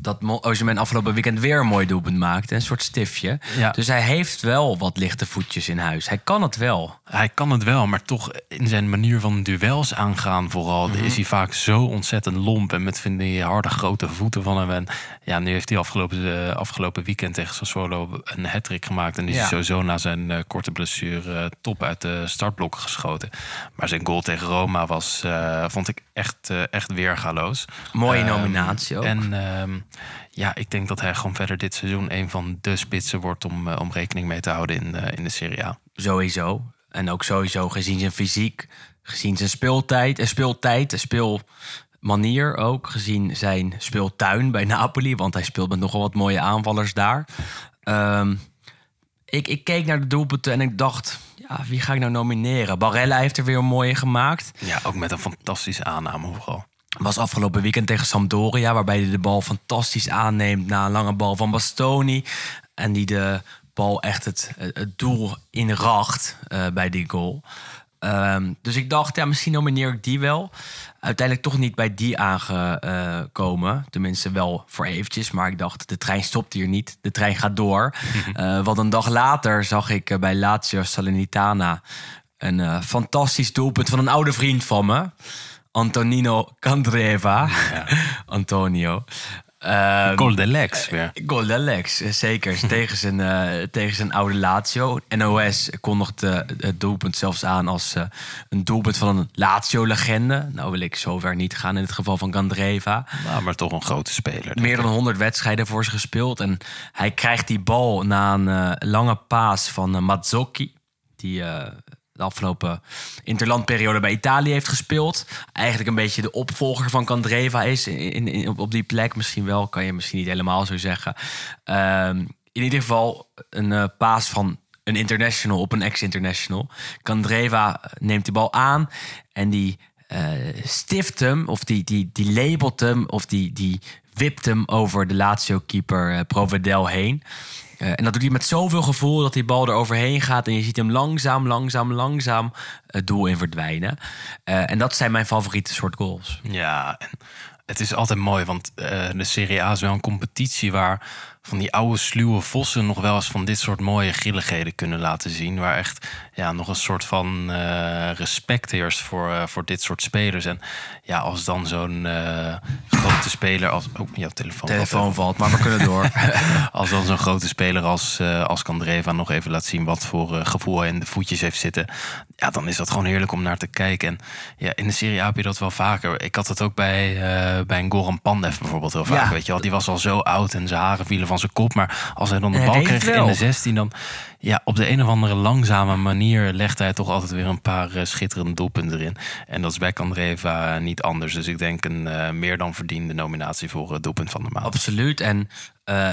dat Osimhen afgelopen weekend weer een mooi doelpunt maakte. Een soort stiftje. Ja. Dus hij heeft wel wat lichte voetjes in huis. Hij kan het wel. Hij kan het wel, maar toch in zijn manier van duels aangaan vooral... Mhm. is hij vaak zo ontzettend lomp en met van die harde grote voeten van hem. En ja, nu heeft hij afgelopen, eh, afgelopen weekend tegen Sassuolo een hat gemaakt... en is Ja. hij sowieso na zijn eh, korte blessure eh, top uit de startblokken geschoten. Maar zijn goal tegen Roma was, vond ik echt, eh, echt weergaloos. Mooie Ehm, nominatie ook. En ehm, ja, ik denk dat hij gewoon verder dit seizoen... een van de spitsen wordt om, eh, om rekening mee te houden in, eh, in de Serie A. Sowieso. En ook sowieso gezien zijn fysiek, gezien zijn speeltijd, en speeltijd, en speelmanier ook. Gezien zijn speeltuin bij Napoli, want hij speelt met nogal wat mooie aanvallers daar. Ehm, ik, ik keek naar de doelpunten en ik dacht, ja, wie ga ik nou nomineren? Barella heeft er weer een mooie gemaakt. Ja, ook met een fantastische aanname vooral. Was afgelopen weekend tegen Sampdoria, waarbij hij de bal fantastisch aanneemt na een lange bal van Bastoni. En die de bal echt het, het doel inracht eh, bij die goal. Ehm, dus ik dacht, ja, misschien nomineer ik die wel. Uiteindelijk toch niet bij die aangekomen. Tenminste wel voor eventjes. Maar ik dacht, de trein stopt hier niet. De trein gaat door. (laughs) Eh, want een dag later zag ik eh, bij Lazio Salernitana... een eh, fantastisch doelpunt van een oude vriend van me. Antonino Candreva. (laughs) Antonio. Ehm, Goal de Lex weer. Goal de Lex, eh, zeker. (laughs) tegen, zijn, eh, tegen zijn oude Lazio. NOS kondigde het doelpunt zelfs aan als eh, een doelpunt van een Lazio-legende. Nou wil ik zover niet gaan in het geval van Gandreva. Nou, maar toch een grote speler. Meer dan 100 wedstrijden voor ze gespeeld. En hij krijgt die bal na een eh, lange paas van eh, Mazzocchi. Die eh, de afgelopen interlandperiode bij Italië heeft gespeeld. Eigenlijk een beetje de opvolger van Candreva is in, op, die plek. Misschien wel, kan je misschien niet helemaal zo zeggen. Ehm, in ieder geval een eh, paas van een international op een ex-international. Candreva neemt die bal aan en die eh, stift hem, of die, die, die labelt hem, of die, die wipt hem over de Lazio-keeper uh, Provedel heen. Uh, en dat doet hij met zoveel gevoel dat die bal er overheen gaat. En je ziet hem langzaam, langzaam, langzaam het doel in verdwijnen. Uh, en dat zijn mijn favoriete soort goals. Ja, en het is altijd mooi, want uh, de Serie A is wel een competitie waar van die oude sluwe vossen nog wel eens van dit soort mooie grilligheden kunnen laten zien. Waar echt ja, nog een soort van uh, respect heerst voor, uh, voor dit soort spelers. En ja, als dan zo'n uh, grote speler als. Oh, jouw telefoon, telefoon valt, maar we kunnen door. (laughs) als dan zo'n grote speler als, als Kandreva nog even laat zien wat voor gevoel hij in de voetjes heeft zitten. Ja, dan is dat gewoon heerlijk om naar te kijken. En ja, in de Serie A heb je dat wel vaker. Ik had het ook bij, bij een Goran Pandev bijvoorbeeld heel vaak. Ja. Weet je wel, die was al zo oud en zijn haren vielen van zijn kop. Maar als hij dan de bal kreeg in de 16, dan ja, op de een of andere langzame manier legt hij toch altijd weer een paar uh, schitterende doelpunten erin. En dat is bij Kandreva niet anders. Dus ik denk een uh, meer dan verdiende nominatie voor uh, doelpunt van de maand. Absoluut. En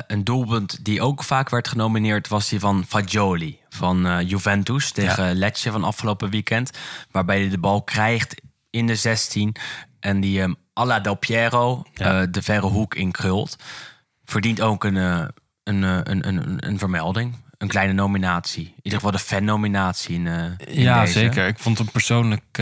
een doelpunt die ook vaak werd genomineerd was die van Fagioli van Juventus tegen ja. Lecce van afgelopen weekend. Waarbij hij de bal krijgt in de 16 en die hem alla Del Piero ja. de verre hoek inkrult. Verdient ook een, een, een, een, een vermelding een kleine nominatie. In ieder geval de fan-nominatie. In, in ja, deze. zeker. Ik vond hem persoonlijk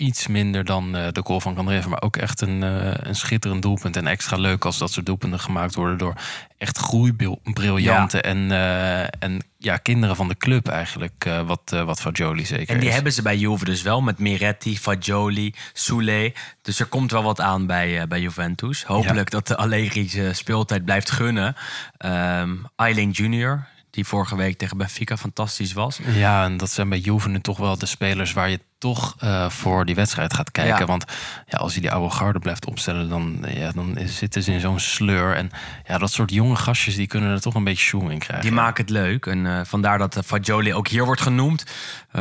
iets minder dan uh, de goal van Kandreva. Maar ook echt een, een schitterend doelpunt. En extra leuk als dat soort doelpunten gemaakt worden door echt groeibriljanten. Ja. En, en ja, kinderen van de club eigenlijk. wat, wat Fagioli zeker En die is. hebben ze bij Juve dus wel. Met Miretti, Fagioli, Soule. Dus er komt wel wat aan bij, bij Juventus. Hopelijk ja. dat de Allegri speeltijd blijft gunnen. Um, Eileen Junior, die vorige week tegen Benfica fantastisch was. Ja, en dat zijn bij Juve nu toch wel de spelers waar je toch uh, voor die wedstrijd gaat kijken. Ja. Want ja, als je die oude garde blijft opstellen, dan, ja, dan zitten ze in zo'n sleur. En ja, dat soort jonge gastjes, die kunnen er toch een beetje show in krijgen. Die maken het leuk. En uh, vandaar dat uh, Fagioli ook hier wordt genoemd.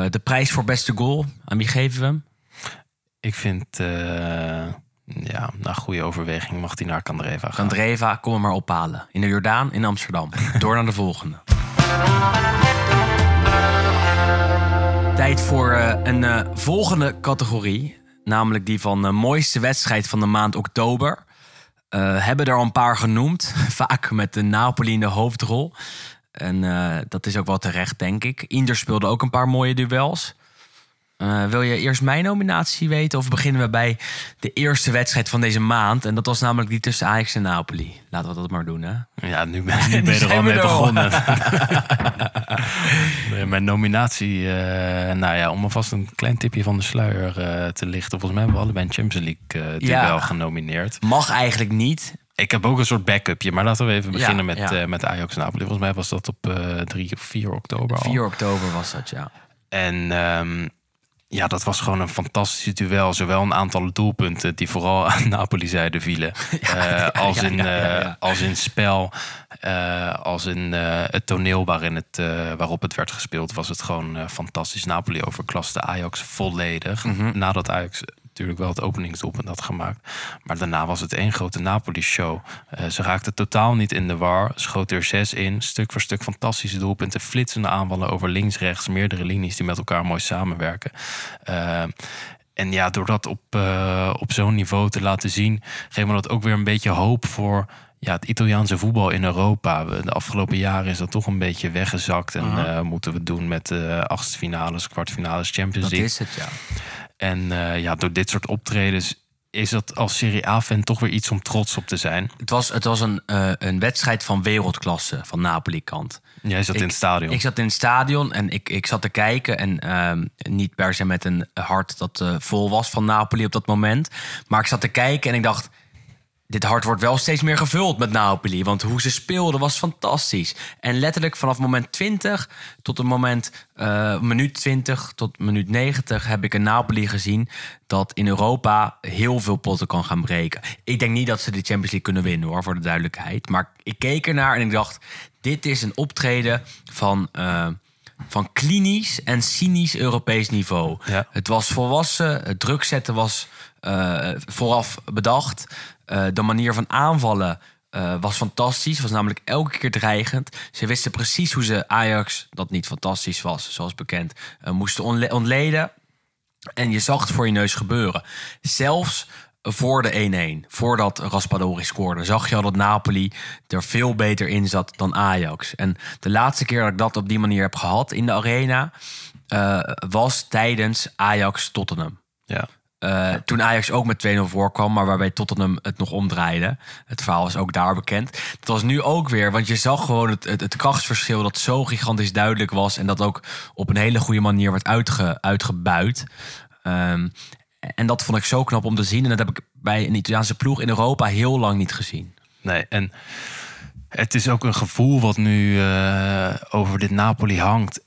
de prijs voor beste goal, aan wie geven we hem? Ik vind... Ja, na goede overweging mag hij naar Kandreva gaan. Kandreva, kom hem maar ophalen. In de Jordaan in Amsterdam. (laughs) Door naar de volgende. Tijd voor uh, een uh, volgende categorie. Namelijk die van de mooiste wedstrijd van de maand oktober. Uh, hebben er al een paar genoemd. (laughs) Vaak met de Napoli in de hoofdrol. En dat is ook wel terecht, denk ik. Inder speelde ook een paar mooie duels. Uh, wil je eerst mijn nominatie weten of beginnen we bij de eerste wedstrijd van deze maand? En dat was namelijk die tussen Ajax en Napoli. Laten we dat maar doen, hè? Ja, nu (laughs) ben, nu ben je er al mee begonnen. (laughs) nee, mijn nominatie, uh, nou ja, om alvast een klein tipje van de sluier uh, te lichten. Volgens mij hebben we allebei een Champions League ja. wel genomineerd. Mag eigenlijk niet. Ik heb ook een soort backupje, maar laten we even beginnen ja, met, ja. met Ajax Napoli. Volgens mij was dat op 3 of 4 oktober al. 4 oktober was dat, ja. En um, ja, dat was gewoon een fantastisch duel. Zowel een aantal doelpunten die vooral aan (laughs) Napoli zijde vielen. (laughs) Ja, uh, als, ja, in, uh, als in spel, uh, als in het toneel waarin het, waarop het werd gespeeld, was het gewoon fantastisch. Napoli overklaste Ajax volledig. Mm -hmm. Nadat Ajax natuurlijk wel het openingsdoelpunt had gemaakt. Maar daarna was het één grote Napoli-show. Uh, ze raakte totaal niet in de war. Schoot er zes in. Stuk voor stuk fantastische doelpunten. Flitsende aanvallen over links, rechts. Meerdere linies die met elkaar mooi samenwerken. Uh, en ja, door dat op, uh, op zo'n niveau te laten zien... geeft me dat ook weer een beetje hoop voor ja, het Italiaanse voetbal in Europa. De afgelopen jaren is dat toch een beetje weggezakt. En uh, uh, moeten we doen met uh, achtste finales, kwartfinales, Champions League. Dat is het, ja. En ja, door dit soort optredens is dat als Serie A-fan toch weer iets om trots op te zijn. Het was, het was een, een wedstrijd van wereldklasse van Napoli-kant. Jij zat ik, in het stadion. Ik zat in het stadion en ik, ik zat te kijken. En uh, niet per se met een hart dat uh, vol was van Napoli op dat moment. Maar ik zat te kijken en ik dacht... Dit hart wordt wel steeds meer gevuld met Napoli. Want hoe ze speelden was fantastisch. En letterlijk vanaf moment 20 tot het moment uh, minuut 20 tot minuut 90 heb ik een Napoli gezien dat in Europa heel veel potten kan gaan breken. Ik denk niet dat ze de Champions League kunnen winnen hoor, voor de duidelijkheid. Maar ik keek ernaar en ik dacht, dit is een optreden van, uh, van klinisch en cynisch Europees niveau. Ja. Het was volwassen, het druk zetten was uh, vooraf bedacht. Uh, de manier van aanvallen uh, was fantastisch. Was namelijk elke keer dreigend. Ze wisten precies hoe ze Ajax, dat niet fantastisch was, zoals bekend, uh, moesten ontleden. En je zag het voor je neus gebeuren. Zelfs voor de 1-1, voordat Raspadori scoorde, zag je al dat Napoli er veel beter in zat dan Ajax. En de laatste keer dat ik dat op die manier heb gehad in de arena, eh, was tijdens Ajax-Tottenham. Ja. Uh, Toen Ajax ook met 2-0 voorkwam, maar waarbij Tottenham het nog omdraaide. Het verhaal is ook daar bekend. Het was nu ook weer, want je zag gewoon het, het, het krachtsverschil dat zo gigantisch duidelijk was. En dat ook op een hele goede manier werd uitge, uitgebuit. Um, en dat vond ik zo knap om te zien. En dat heb ik bij een Italiaanse ploeg in Europa heel lang niet gezien. Nee, en het is ook een gevoel wat nu uh, over dit Napoli hangt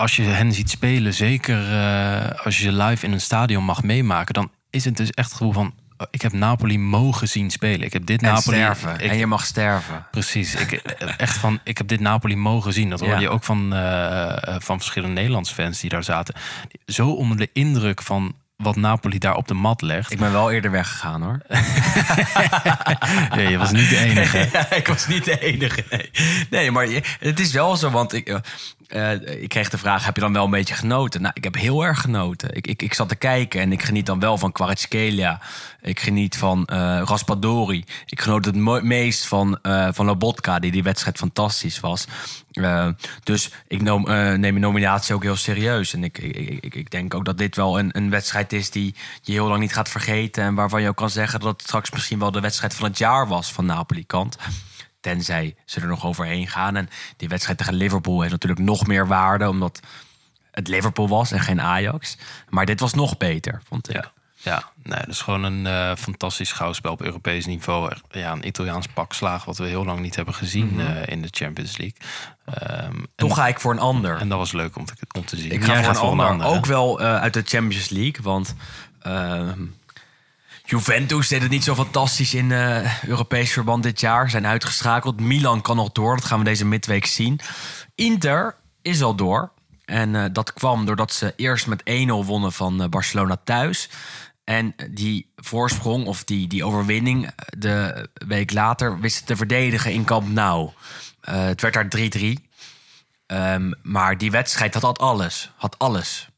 als je hen ziet spelen, zeker uh, als je ze live in een stadion mag meemaken, dan is het dus echt het gevoel van. oh, Ik heb Napoli mogen zien spelen. Ik heb dit En Napoli. sterven. Ik, en je mag sterven. Precies. Ik, echt van, ik heb dit Napoli mogen zien. Dat hoorde Ja. je ook van, eh, van verschillende Nederlandse fans die daar zaten. Zo onder de indruk van wat Napoli daar op de mat legt. Ik ben wel eerder weggegaan hoor. (laughs) Ja, je was niet de enige. (laughs) Ja, ik was niet de enige. Nee, nee maar je- het is wel zo, want ik, eh, ik kreeg de vraag: heb je dan wel een beetje genoten? Nou, ik heb heel erg genoten. Ik, ik, ik zat te kijken en ik geniet dan wel van Kvaratskhelia. Ik geniet van eh, Raspadori. Ik genoot het meest van, eh van Lobotka, die die wedstrijd fantastisch was. Eh, dus ik neem mijn nominatie ook heel serieus. En ik, ik, ik, ik denk ook dat dit wel een, een wedstrijd is die je heel lang niet gaat vergeten. En waarvan je ook kan zeggen dat het straks misschien wel de wedstrijd van het jaar was van Napoli-kant. Tenzij ze er nog overheen gaan. En die wedstrijd tegen Liverpool heeft natuurlijk nog meer waarde. Omdat het Liverpool was en geen Ajax. Maar dit was nog beter, vond ik. Ja, ja nee, dat is gewoon een eh, fantastisch schouwspel op Europees niveau. Ja, een Italiaans pak slaag wat we heel lang niet hebben gezien eh, in de Champions League. Ehm, Toch ga ik voor een ander. en dat was leuk om te, om te zien. Ik ga voor gaat een ander. Ook wel eh, uit de Champions League. Want ehm, Juventus deed het niet zo fantastisch in eh, Europees verband dit jaar. Zijn uitgeschakeld. Milan kan nog door. Dat gaan we deze midweek zien. Inter is al door. En dat kwam doordat ze eerst met 1-0 wonnen van Barcelona thuis. En die voorsprong of die, die overwinning eh, de week later wisten te verdedigen in Camp Nou. Eh, het werd daar 3-3. Ehm, maar die wedstrijd had, had alles. Had alles.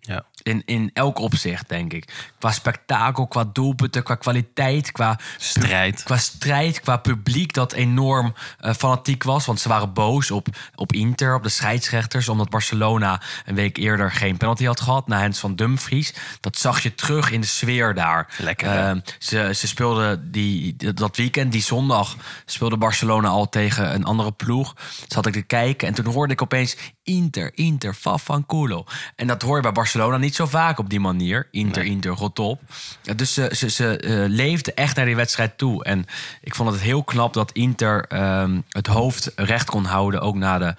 Ja. In, in elk opzicht, denk ik. Qua spektakel, qua doelpunten, qua kwaliteit, qua Strijd. Qua strijd, qua publiek dat enorm eh, fanatiek was. Want ze waren boos op, op Inter, op de scheidsrechters. Omdat Barcelona een week eerder geen penalty had gehad. Na Hens van Dumfries. Dat zag je terug in de sfeer daar. Lekker? Eh, ze, ze speelden die, dat weekend, die zondag, speelde Barcelona al tegen een andere ploeg. Zat ik te kijken en toen hoorde ik opeens Inter, Inter, Fafanculo. En dat hoor je bij Barcelona niet zo vaak op die manier. Inter, Inter, rot op. Ja, Dus ze, ze, ze eh, leefden echt naar die wedstrijd toe. En ik vond het heel knap dat Inter ehm, het hoofd recht kon houden. Ook na de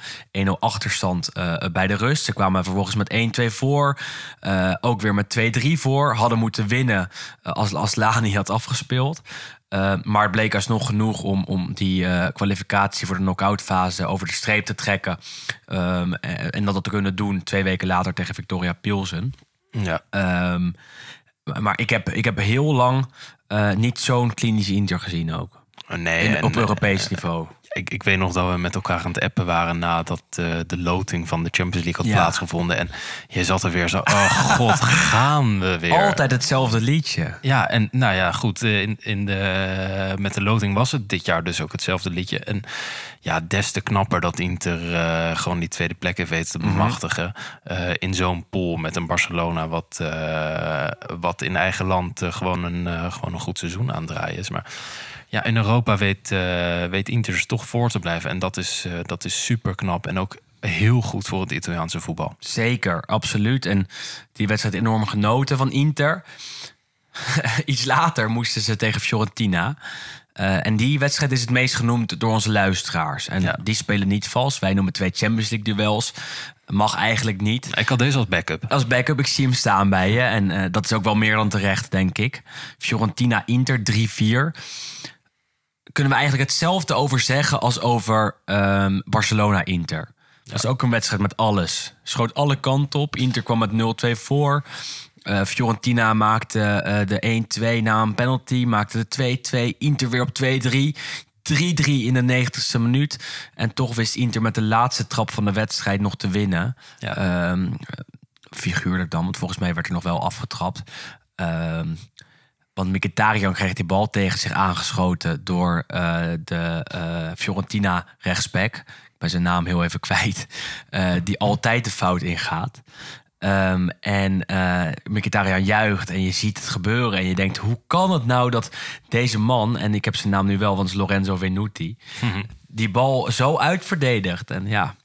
1-0 achterstand eh, bij de rust. Ze kwamen vervolgens met 1-2 voor. eh, ook weer met 2-3 voor. Hadden moeten winnen als, als Lani had afgespeeld. Uh, maar het bleek alsnog genoeg om, om die uh, kwalificatie voor de knock-out fase over de streep te trekken. Um, en, en, dat te kunnen doen twee weken later tegen Victoria Pilsen. Ja. Um, maar ik heb, ik heb heel lang uh, niet zo'n klinische Inter gezien ook. Nee, In, en, op Europees niveau. Ik, ik weet nog dat we met elkaar aan het appen waren nadat uh, de loting van de Champions League had Ja. plaatsgevonden. En je zat er weer zo, oh god, (laughs) gaan we weer. Altijd hetzelfde liedje. Ja, en nou ja, goed, eh, in, in de, met de loting was het dit jaar dus ook hetzelfde liedje. En ja, des te knapper dat Inter uh, gewoon die tweede plek heeft weten te bemachtigen. Mm -hmm. uh, in zo'n pool met een Barcelona wat, wat in eigen land gewoon, een, gewoon een goed seizoen aan het draaien is. Maar ja, in Europa weet, uh, weet Inter toch voor te blijven. En dat is, uh, dat is super knap. En ook heel goed voor het Italiaanse voetbal. Zeker, absoluut. En die wedstrijd enorm genoten van Inter. (laughs) Iets later moesten ze tegen Fiorentina. Uh, en die wedstrijd is het meest genoemd door onze luisteraars. En ja. die spelen niet vals. Wij noemen twee Champions League duels. Mag eigenlijk niet. Ik had deze als backup. Als backup, ik zie hem staan bij je. En uh, dat is ook wel meer dan terecht, denk ik. Fiorentina-Inter 3-4 kunnen we eigenlijk hetzelfde over zeggen als over um, Barcelona-Inter. Dat is ook een wedstrijd met alles. Schoot alle kanten op. Inter kwam met 0-2 voor. Uh, Fiorentina maakte uh, de 1-2 na een penalty. Maakte de 2-2. Inter weer op 2-3. 3-3 in de 90ste minuut. En toch wist Inter met de laatste trap van de wedstrijd nog te winnen. Ja. Um, figuurlijk dan, want volgens mij werd er nog wel afgetrapt. Ehm, want Mkhitaryan kreeg die bal tegen zich aangeschoten door eh, de eh, Fiorentina rechtsback. Ik ben zijn naam heel even (laughs) kwijt. eh, die altijd de fout ingaat. Ehm, en eh Mkhitaryan juicht en je ziet het gebeuren. En je denkt, hoe kan het nou dat deze man... en ik heb zijn naam nu wel, want het is Lorenzo Venuti... die bal zo uitverdedigt. En ja,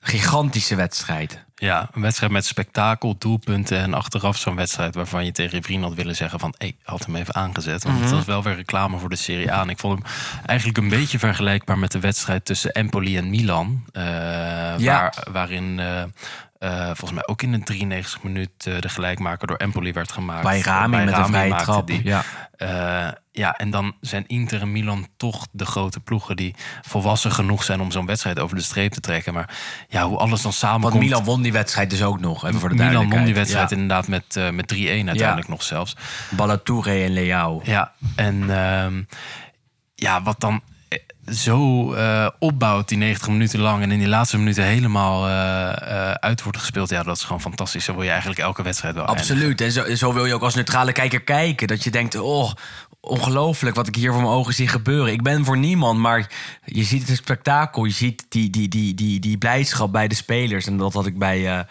gigantische wedstrijd. Ja, een wedstrijd met spektakel, doelpunten en achteraf zo'n wedstrijd waarvan je tegen je vriend had willen zeggen van, hé, hey, had hem even aangezet. Want het was wel weer reclame voor de Serie A. En ik vond hem eigenlijk een beetje vergelijkbaar met de wedstrijd tussen Empoli en Milan. eh, waar, waarin eh, eh, volgens mij ook in de 93 minuut eh, de gelijkmaker door Empoli werd gemaakt. Bij Rami met een vrije trap. die. Ja. Eh, ja, en dan zijn Inter en Milan toch de grote ploegen die volwassen genoeg zijn om zo'n wedstrijd over de streep te trekken. Maar ja, hoe alles dan samenkomt. Want Milan won die wedstrijd dus ook nog, even voor de Milan won die wedstrijd Ja. inderdaad met, met 3-1 uiteindelijk nog zelfs. Balatoure en Leao. Ja, en ehm, ja, wat dan zo eh, opbouwt die 90 minuten lang en in die laatste minuten helemaal eh, eh, uit wordt gespeeld. Ja, dat is gewoon fantastisch. Zo wil je eigenlijk elke wedstrijd wel. Absoluut. En zo, zo wil je ook als neutrale kijker kijken. Dat je denkt, oh, ongelooflijk wat ik hier voor mijn ogen zie gebeuren. Ik ben voor niemand, maar je ziet het spektakel. Je ziet die, die, die, die, die blijdschap bij de spelers. En dat had ik bij, eh,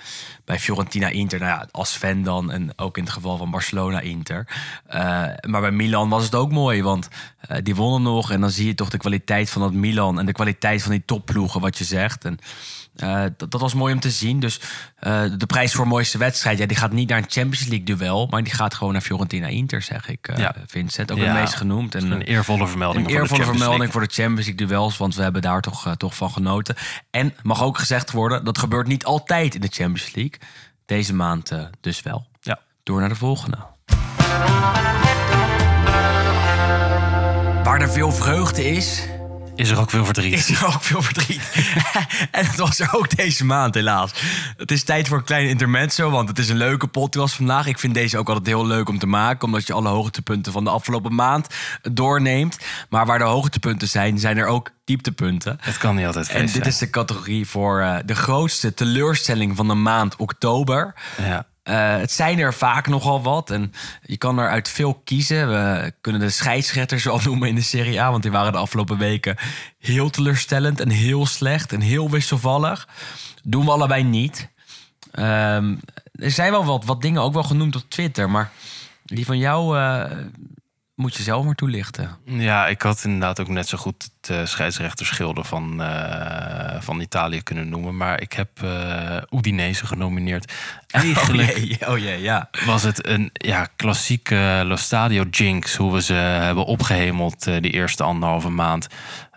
bij Fiorentina Inter. Nou ja, als fan dan. En ook in het geval van Barcelona Inter. Eh, maar bij Milan was het ook mooi. Want eh, die wonnen nog. En dan zie je toch de kwaliteit van dat Milan. En de kwaliteit van die topploegen, wat je zegt. En eh, dat, dat was mooi om te zien. Dus eh, de prijs voor mooiste wedstrijd, ja, die gaat niet naar een Champions League duel, maar die gaat gewoon naar Fiorentina Inter, zeg ik. eh, Ja. Vincent, ook Ja, het meest genoemd. En Een eervolle vermelding. een voor de eervolle Champions vermelding League. voor de Champions League duels, want we hebben daar toch, toch van genoten. En mag ook gezegd worden, dat gebeurt niet altijd in de Champions League. Deze maand eh, dus wel. Ja. Door naar de volgende. Waar er veel vreugde is, Is er ook veel verdriet? is er ook veel verdriet. (laughs) en dat was er ook deze maand, helaas. Het is tijd voor een klein intermezzo, want het is een leuke podcast vandaag. Ik vind deze ook altijd heel leuk om te maken, omdat je alle hoogtepunten van de afgelopen maand doorneemt. Maar waar de hoogtepunten zijn, zijn er ook dieptepunten. Het kan niet altijd feest En dit zijn. is de categorie voor eh, de grootste teleurstelling van de maand oktober. Ja. Eh, het zijn er vaak nogal wat. En je kan er uit veel kiezen. We kunnen de scheidsrechters wel (laughs) noemen in de Serie A. Want die waren de afgelopen weken heel teleurstellend en heel slecht en heel wisselvallig. Doen we allebei niet. Ehm, er zijn wel wat, wat dingen ook wel genoemd op Twitter. Maar die van jou eh, moet je zelf maar toelichten. Ja, ik had inderdaad ook net zo goed het uh, scheidsrechterschilder van, uh, van Italië kunnen noemen. Maar ik heb uh, Udinese genomineerd. (laughs) Eigenlijk oh jee, oh jee, ja. was het een ja, klassieke Lo Stadio jinx. Hoe we ze hebben opgehemeld die eerste anderhalve maand.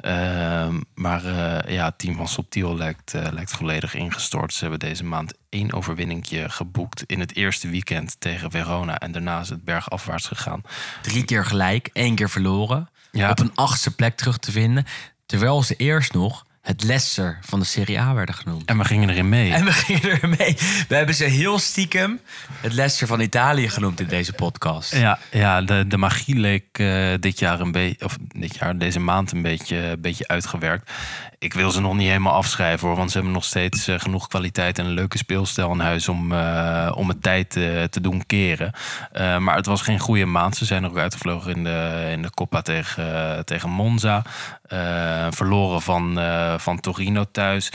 Ehm, maar uh, ja, het team van Subtiel lijkt, uh, lijkt volledig ingestort. Ze hebben deze maand één overwinningje geboekt in het eerste weekend tegen Verona. En daarna is het bergafwaarts gegaan. Drie keer gelijk, één keer verloren. Ja. Op een achtste plek terug te vinden. Terwijl ze eerst nog het Leicester van de Serie A werden genoemd. En we gingen erin mee. En we (laughs) gingen erin mee. We hebben ze heel stiekem het Leicester van Italië genoemd in deze podcast. Ja, ja de, de magie leek uh, dit jaar een beetje, of dit jaar, deze maand een beetje, een beetje uitgewerkt. Ik wil ze nog niet helemaal afschrijven hoor, want ze hebben nog steeds uh, genoeg kwaliteit en een leuke speelstijl in huis om, uh, om het tijd te doen keren. Eh, maar het was geen goede maand. Ze zijn er ook uitgevlogen in de, in de Coppa tegen, tegen Monza. Eh, verloren van, van Torino thuis.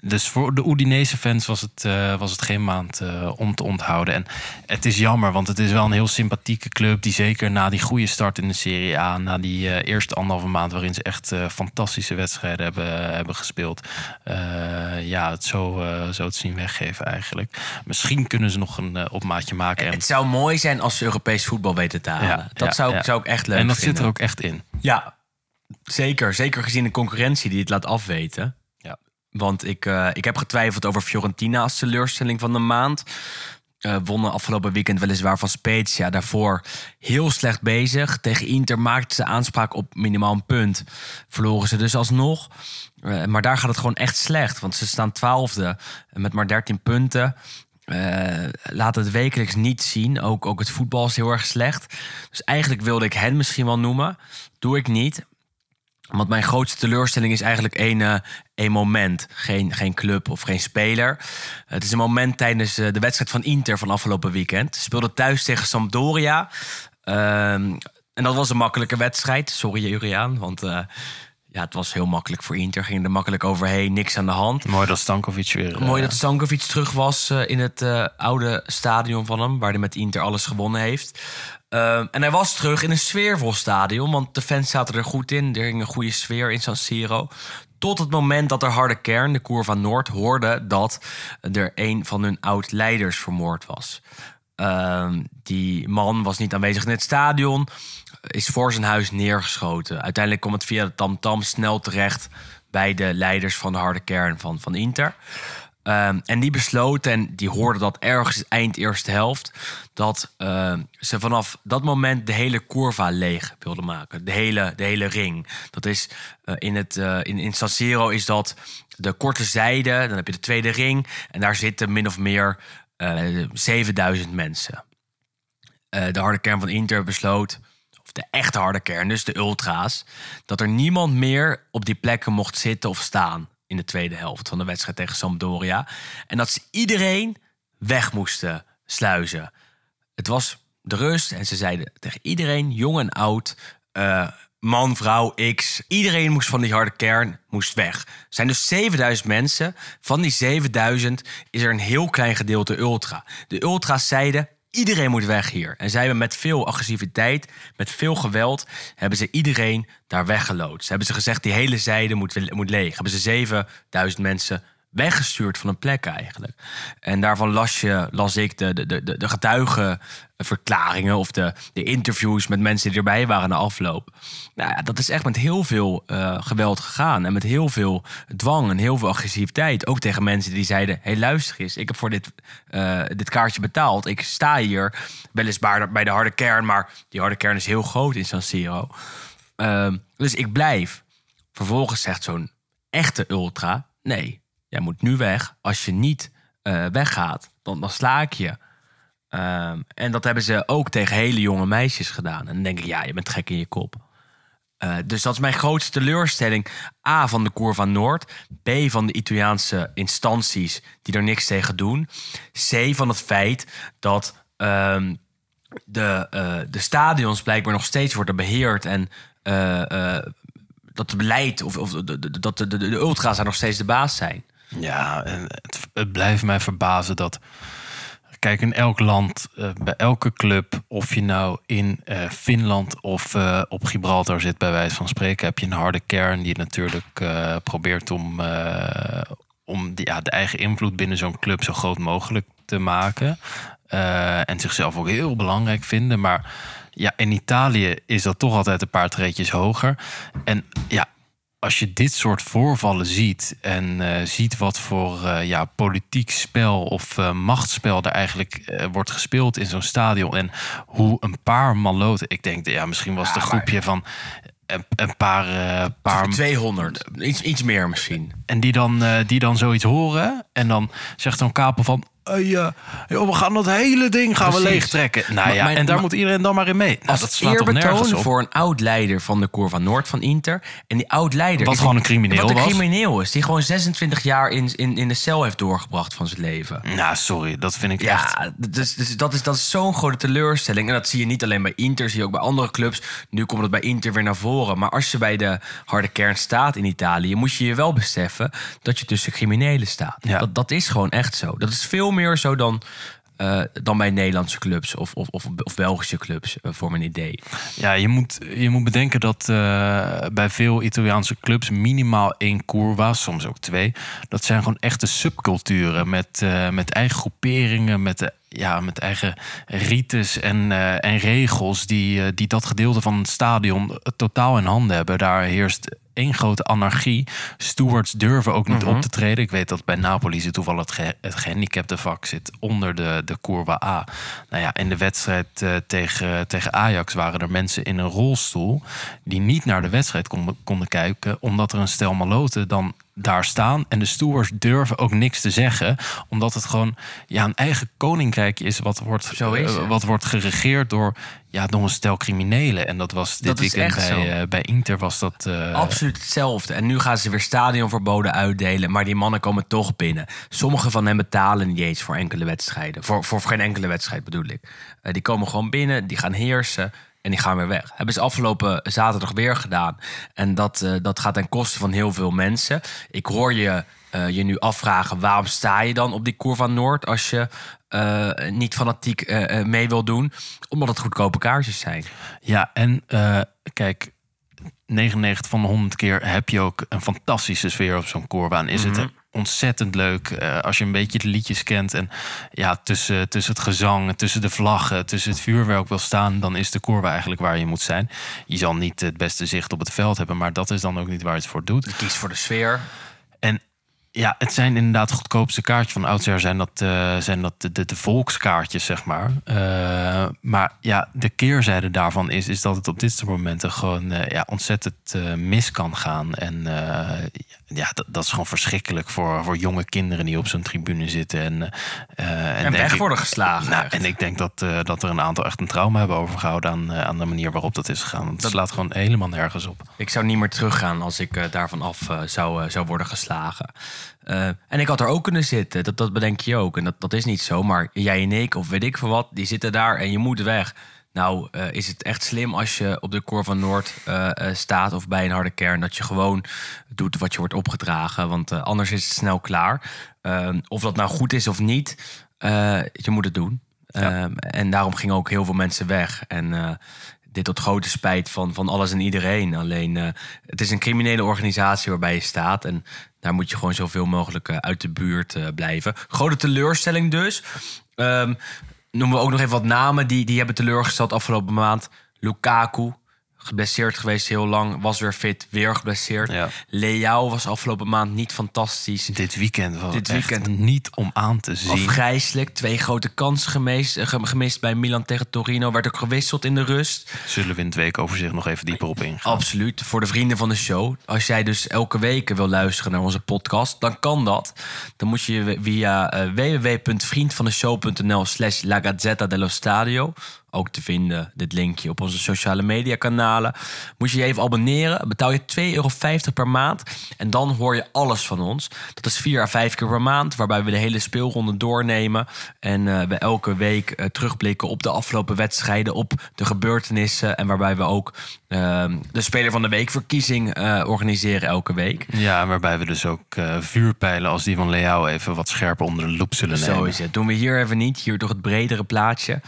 Dus voor de Udinese fans was het, uh, was het geen maand uh, om te onthouden. En het is jammer, want het is wel een heel sympathieke club... die zeker na die goede start in de Serie A... na die uh, eerste anderhalve maand waarin ze echt fantastische wedstrijden hebben, hebben gespeeld... ja, het zo, zo te zien weggeven eigenlijk. Misschien kunnen ze nog een opmaatje maken. En... Het zou mooi zijn als ze Europees voetbal weten te halen. Ja, dat ja, zou, ja. zou ik echt leuk En dat vinden. zit er ook echt in. Ja, zeker. Zeker gezien de concurrentie die het laat afweten. Want ik, uh, ik heb getwijfeld over Fiorentina als teleurstelling van de maand. Uh, wonnen afgelopen weekend weliswaar van Spezia. Daarvoor heel slecht bezig. Tegen Inter maakten ze aanspraak op minimaal een punt. Verloren ze dus alsnog. Uh, maar daar gaat het gewoon echt slecht. Want ze staan twaalfde met maar 13 punten. laat het wekelijks niet zien. Ook, ook het voetbal is heel erg slecht. Dus eigenlijk wilde ik hen misschien wel noemen. Doe ik niet. Want mijn grootste teleurstelling is eigenlijk één, eh, één moment. Geen, geen club of geen speler. Het is een moment tijdens eh, de wedstrijd van Inter van afgelopen weekend. Ze speelden thuis tegen Sampdoria. Ehm, en dat was een makkelijke wedstrijd. Sorry Juriaan, want eh, ja, het was heel makkelijk voor Inter. Ging er makkelijk overheen, niks aan de hand. Mooi dat Stankovic weer... Mooi dat Stankovic terug was in het oude stadion van hem, waar hij met Inter alles gewonnen heeft. Ehm, en hij was terug in een sfeervol stadion, want de fans zaten er goed in. Er ging een goede sfeer in San Siro. Tot het moment dat de harde kern, de Koer van Noord, hoorde dat er een van hun oud-leiders vermoord was. Ehm, die man was niet aanwezig in het stadion, is voor zijn huis neergeschoten. Uiteindelijk komt het via de tamtam snel terecht bij de leiders van de harde kern van, van Inter. Ehm, en die besloten, en die hoorden dat ergens eind eerste helft, dat ehm, ze vanaf dat moment de hele curva leeg wilden maken. De hele, de hele ring. Dat is eh, in, het, eh, in, in San Siro is dat de korte zijde, dan heb je de tweede ring. En daar zitten min of meer eh 7000 mensen. Eh, de harde kern van Inter besloot, of de echte harde kern, dus de ultra's, dat er niemand meer op die plekken mocht zitten of staan in de tweede helft van de wedstrijd tegen Sampdoria. En dat ze iedereen weg moesten sluizen. Het was de rust en ze zeiden tegen iedereen, jong en oud, eh, man, vrouw, X, iedereen moest van die harde kern moest weg. Er zijn dus 7000 mensen. Van die 7000 is er een heel klein gedeelte ultra. De ultra's zeiden, iedereen moet weg hier. En zij hebben met veel agressiviteit, met veel geweld, hebben ze iedereen daar weggeloodst. Hebben ze gezegd, die hele zijde moet, moet leeg. Hebben ze 7000 mensen weggestuurd van een plek eigenlijk. En daarvan las, je, las ik de, de, de, de getuigenverklaringen of de, de interviews met mensen die erbij waren na afloop. Nou ja, dat is echt met heel veel eh, geweld gegaan. En met heel veel dwang en heel veel agressiviteit. Ook tegen mensen die zeiden: hey, luister eens, ik heb voor dit, eh, dit kaartje betaald. Ik sta hier, weliswaar bij de harde kern, maar die harde kern is heel groot in San Siro. Ehm, dus ik blijf. Vervolgens zegt zo'n echte ultra: nee, jij moet nu weg. Als je niet eh, weggaat, dan, dan sla ik je. Ehm, en dat hebben ze ook tegen hele jonge meisjes gedaan. En dan denk ik, ja, je bent gek in je kop. Eh, dus dat is mijn grootste teleurstelling. A, van de Koer van Noord. B, van de Italiaanse instanties die er niks tegen doen. C, van het feit dat ehm, de, eh, de stadions blijkbaar nog steeds worden beheerd. En eh, dat het beleid of, of de- dat de, de, de ultra's daar nog steeds de baas zijn. Ja, het, het blijft mij verbazen dat. Kijk, in elk land, eh, bij elke club, of je nou in eh, Finland of eh, op Gibraltar zit, bij wijze van spreken, heb je een harde kern die natuurlijk probeert om, om die, ja, de eigen invloed binnen zo'n club zo groot mogelijk te maken. En zichzelf ook heel belangrijk vinden. Maar ja, in Italië is dat toch altijd een paar treetjes hoger. En ja, als je dit soort voorvallen ziet en eh, ziet wat voor eh, ja, politiek spel of eh, machtsspel er eigenlijk wordt gespeeld in zo'n stadion en hoe een paar maloten, ik denk, ja, misschien was het een maar- groepje van een, een paar, paar 200, iets, iets meer misschien. en die dan, die dan zoiets horen en dan zegt zo'n kapel van, "Hey, eh, joh, we gaan dat hele ding gaan we leegtrekken. Nou ja, en daar maar- moet iedereen dan maar in mee. Nou, Als dat slaat eerbetoon op. voor een oud-leider van de Koer van Noord van Inter. En die oud-leider... Wat gewoon een crimineel Wat een was. crimineel is. Die gewoon 26 jaar in, in, in de cel heeft doorgebracht van zijn leven. Nou, sorry, dat vind ik echt... Ja, dus, dus dat is, dat is zo'n grote teleurstelling. En dat zie je niet alleen bij Inter, zie je ook bij andere clubs. Nu komt het bij Inter weer naar voren. Maar als je bij de harde kern staat in Italië, moet je je wel beseffen dat je tussen criminelen staat. Ja. Dat, dat is gewoon echt zo. Dat is veel meer zo dan, eh, dan bij Nederlandse clubs of, of, of, of Belgische clubs, eh, voor mijn idee. Ja, je moet, je moet bedenken dat eh, bij veel Italiaanse clubs minimaal één curva, soms ook twee. Dat zijn gewoon echte subculturen met, met eigen groeperingen, met, de, ja, met eigen rites en, eh, en regels die, eh, die dat gedeelte van het stadion eh, totaal in handen hebben. Daar heerst één grote anarchie. Stewards durven ook niet op te treden. Ik weet dat bij Napoli zit toevallig het, ge het gehandicapte vak zit onder de, de curva A. Nou ja, in de wedstrijd tegen, tegen Ajax waren er mensen in een rolstoel die niet naar de wedstrijd konden, konden kijken, omdat er een stel maloten dan daar staan. En de stewards durven ook niks te zeggen. Omdat het gewoon ja, een eigen koninkrijk is. Wat wordt, Zo is eh, wat wordt geregeerd door, ja, door een stel criminelen. En dat was dit Dat weekend bij, eh, bij Inter was dat... eh, Absoluut hetzelfde. En nu gaan ze weer stadionverboden uitdelen. Maar die mannen komen toch binnen. Sommige van hen betalen niet eens voor enkele wedstrijden. Voor, voor geen enkele wedstrijd bedoel ik. Die komen gewoon binnen, die gaan heersen. En die gaan weer weg. Hebben ze afgelopen zaterdag weer gedaan. En dat, eh, dat gaat ten koste van heel veel mensen. Ik hoor je eh, je nu afvragen... waarom sta je dan op die Koer van Noord... als je eh, niet fanatiek mee wil doen? Omdat het goedkope kaartjes zijn. Ja, en kijk, 99 van de 100 keer heb je ook een fantastische sfeer op zo'n koorbaan. Is Mhm. het ontzettend leuk eh, als je een beetje de liedjes kent. En ja, tussen, tussen het gezang, tussen de vlaggen, tussen het vuurwerk wil staan, dan is de koorbaan eigenlijk waar je moet zijn. Je zal niet het beste zicht op het veld hebben, maar dat is dan ook niet waar je het voor doet. Kies voor de sfeer. En ja, het zijn inderdaad de goedkoopste kaartjes. Van oudsher zijn dat, eh, zijn dat de, de, de volkskaartjes, zeg maar. Eh, maar ja, de keerzijde daarvan is, is dat het op dit soort momenten gewoon eh, ja, ontzettend mis kan gaan. En ja, dat, dat is gewoon verschrikkelijk voor, voor jonge kinderen die op zo'n tribune zitten. En, En denk weg ik- worden geslagen. nou, en ik denk dat, dat er een aantal echt een trauma hebben overgehouden aan, aan de manier waarop dat is gegaan. Het slaat gewoon helemaal nergens op. Ik zou niet meer teruggaan als ik daarvan af zou, zou worden geslagen. Eh, en ik had er ook kunnen zitten, dat, dat bedenk je ook. En dat, dat is niet zo, maar jij en ik, of weet ik veel wat, die zitten daar en je moet weg. Nou, eh, is het echt slim als je op de Cor van Noord eh, staat of bij een harde kern... dat je gewoon doet wat je wordt opgedragen, want anders is het snel klaar. Of dat nou goed is of niet, je moet het doen. Ja. En daarom gingen ook heel veel mensen weg. En dit tot grote spijt van, van alles en iedereen. Alleen, het is een criminele organisatie waarbij je staat. En daar moet je gewoon zoveel mogelijk eh, uit de buurt eh, blijven. Grote teleurstelling dus. Ehm, noemen we ook nog even wat namen die, die hebben teleurgesteld afgelopen maand. Lukaku, geblesseerd geweest heel lang. Was weer fit, weer geblesseerd. Ja. Leao was afgelopen maand niet fantastisch. Dit weekend was Dit echt weekend- niet om aan te zien. Afgrijselijk. Twee grote kansen gemist, eh, gem- gemist bij Milan tegen Torino. Werd ook gewisseld in de rust. Zullen we in het weekoverzicht nog even dieper op ingaan? Absoluut. Voor de vrienden van de show. Als jij dus elke week wil luisteren naar onze podcast, dan kan dat. Dan moet je via uh, www.vriendvandeshow.nl slash La Gazzetta dello Stadio. Ook te vinden, dit linkje op onze sociale media kanalen. Moet je je even abonneren. Betaal je 2,50 euro per maand. En dan hoor je alles van ons. Dat is vier à vijf keer per maand. Waarbij we de hele speelronde doornemen. En uh, we elke week uh, terugblikken op de afgelopen wedstrijden. Op de gebeurtenissen. En waarbij we ook uh, de Speler van de Weekverkiezing uh, organiseren elke week. Ja, waarbij we dus ook vuurpijlen als die van Leao even wat scherper onder de loep zullen nemen. Zo is het. Doen we hier even niet. Hier toch het bredere plaatje.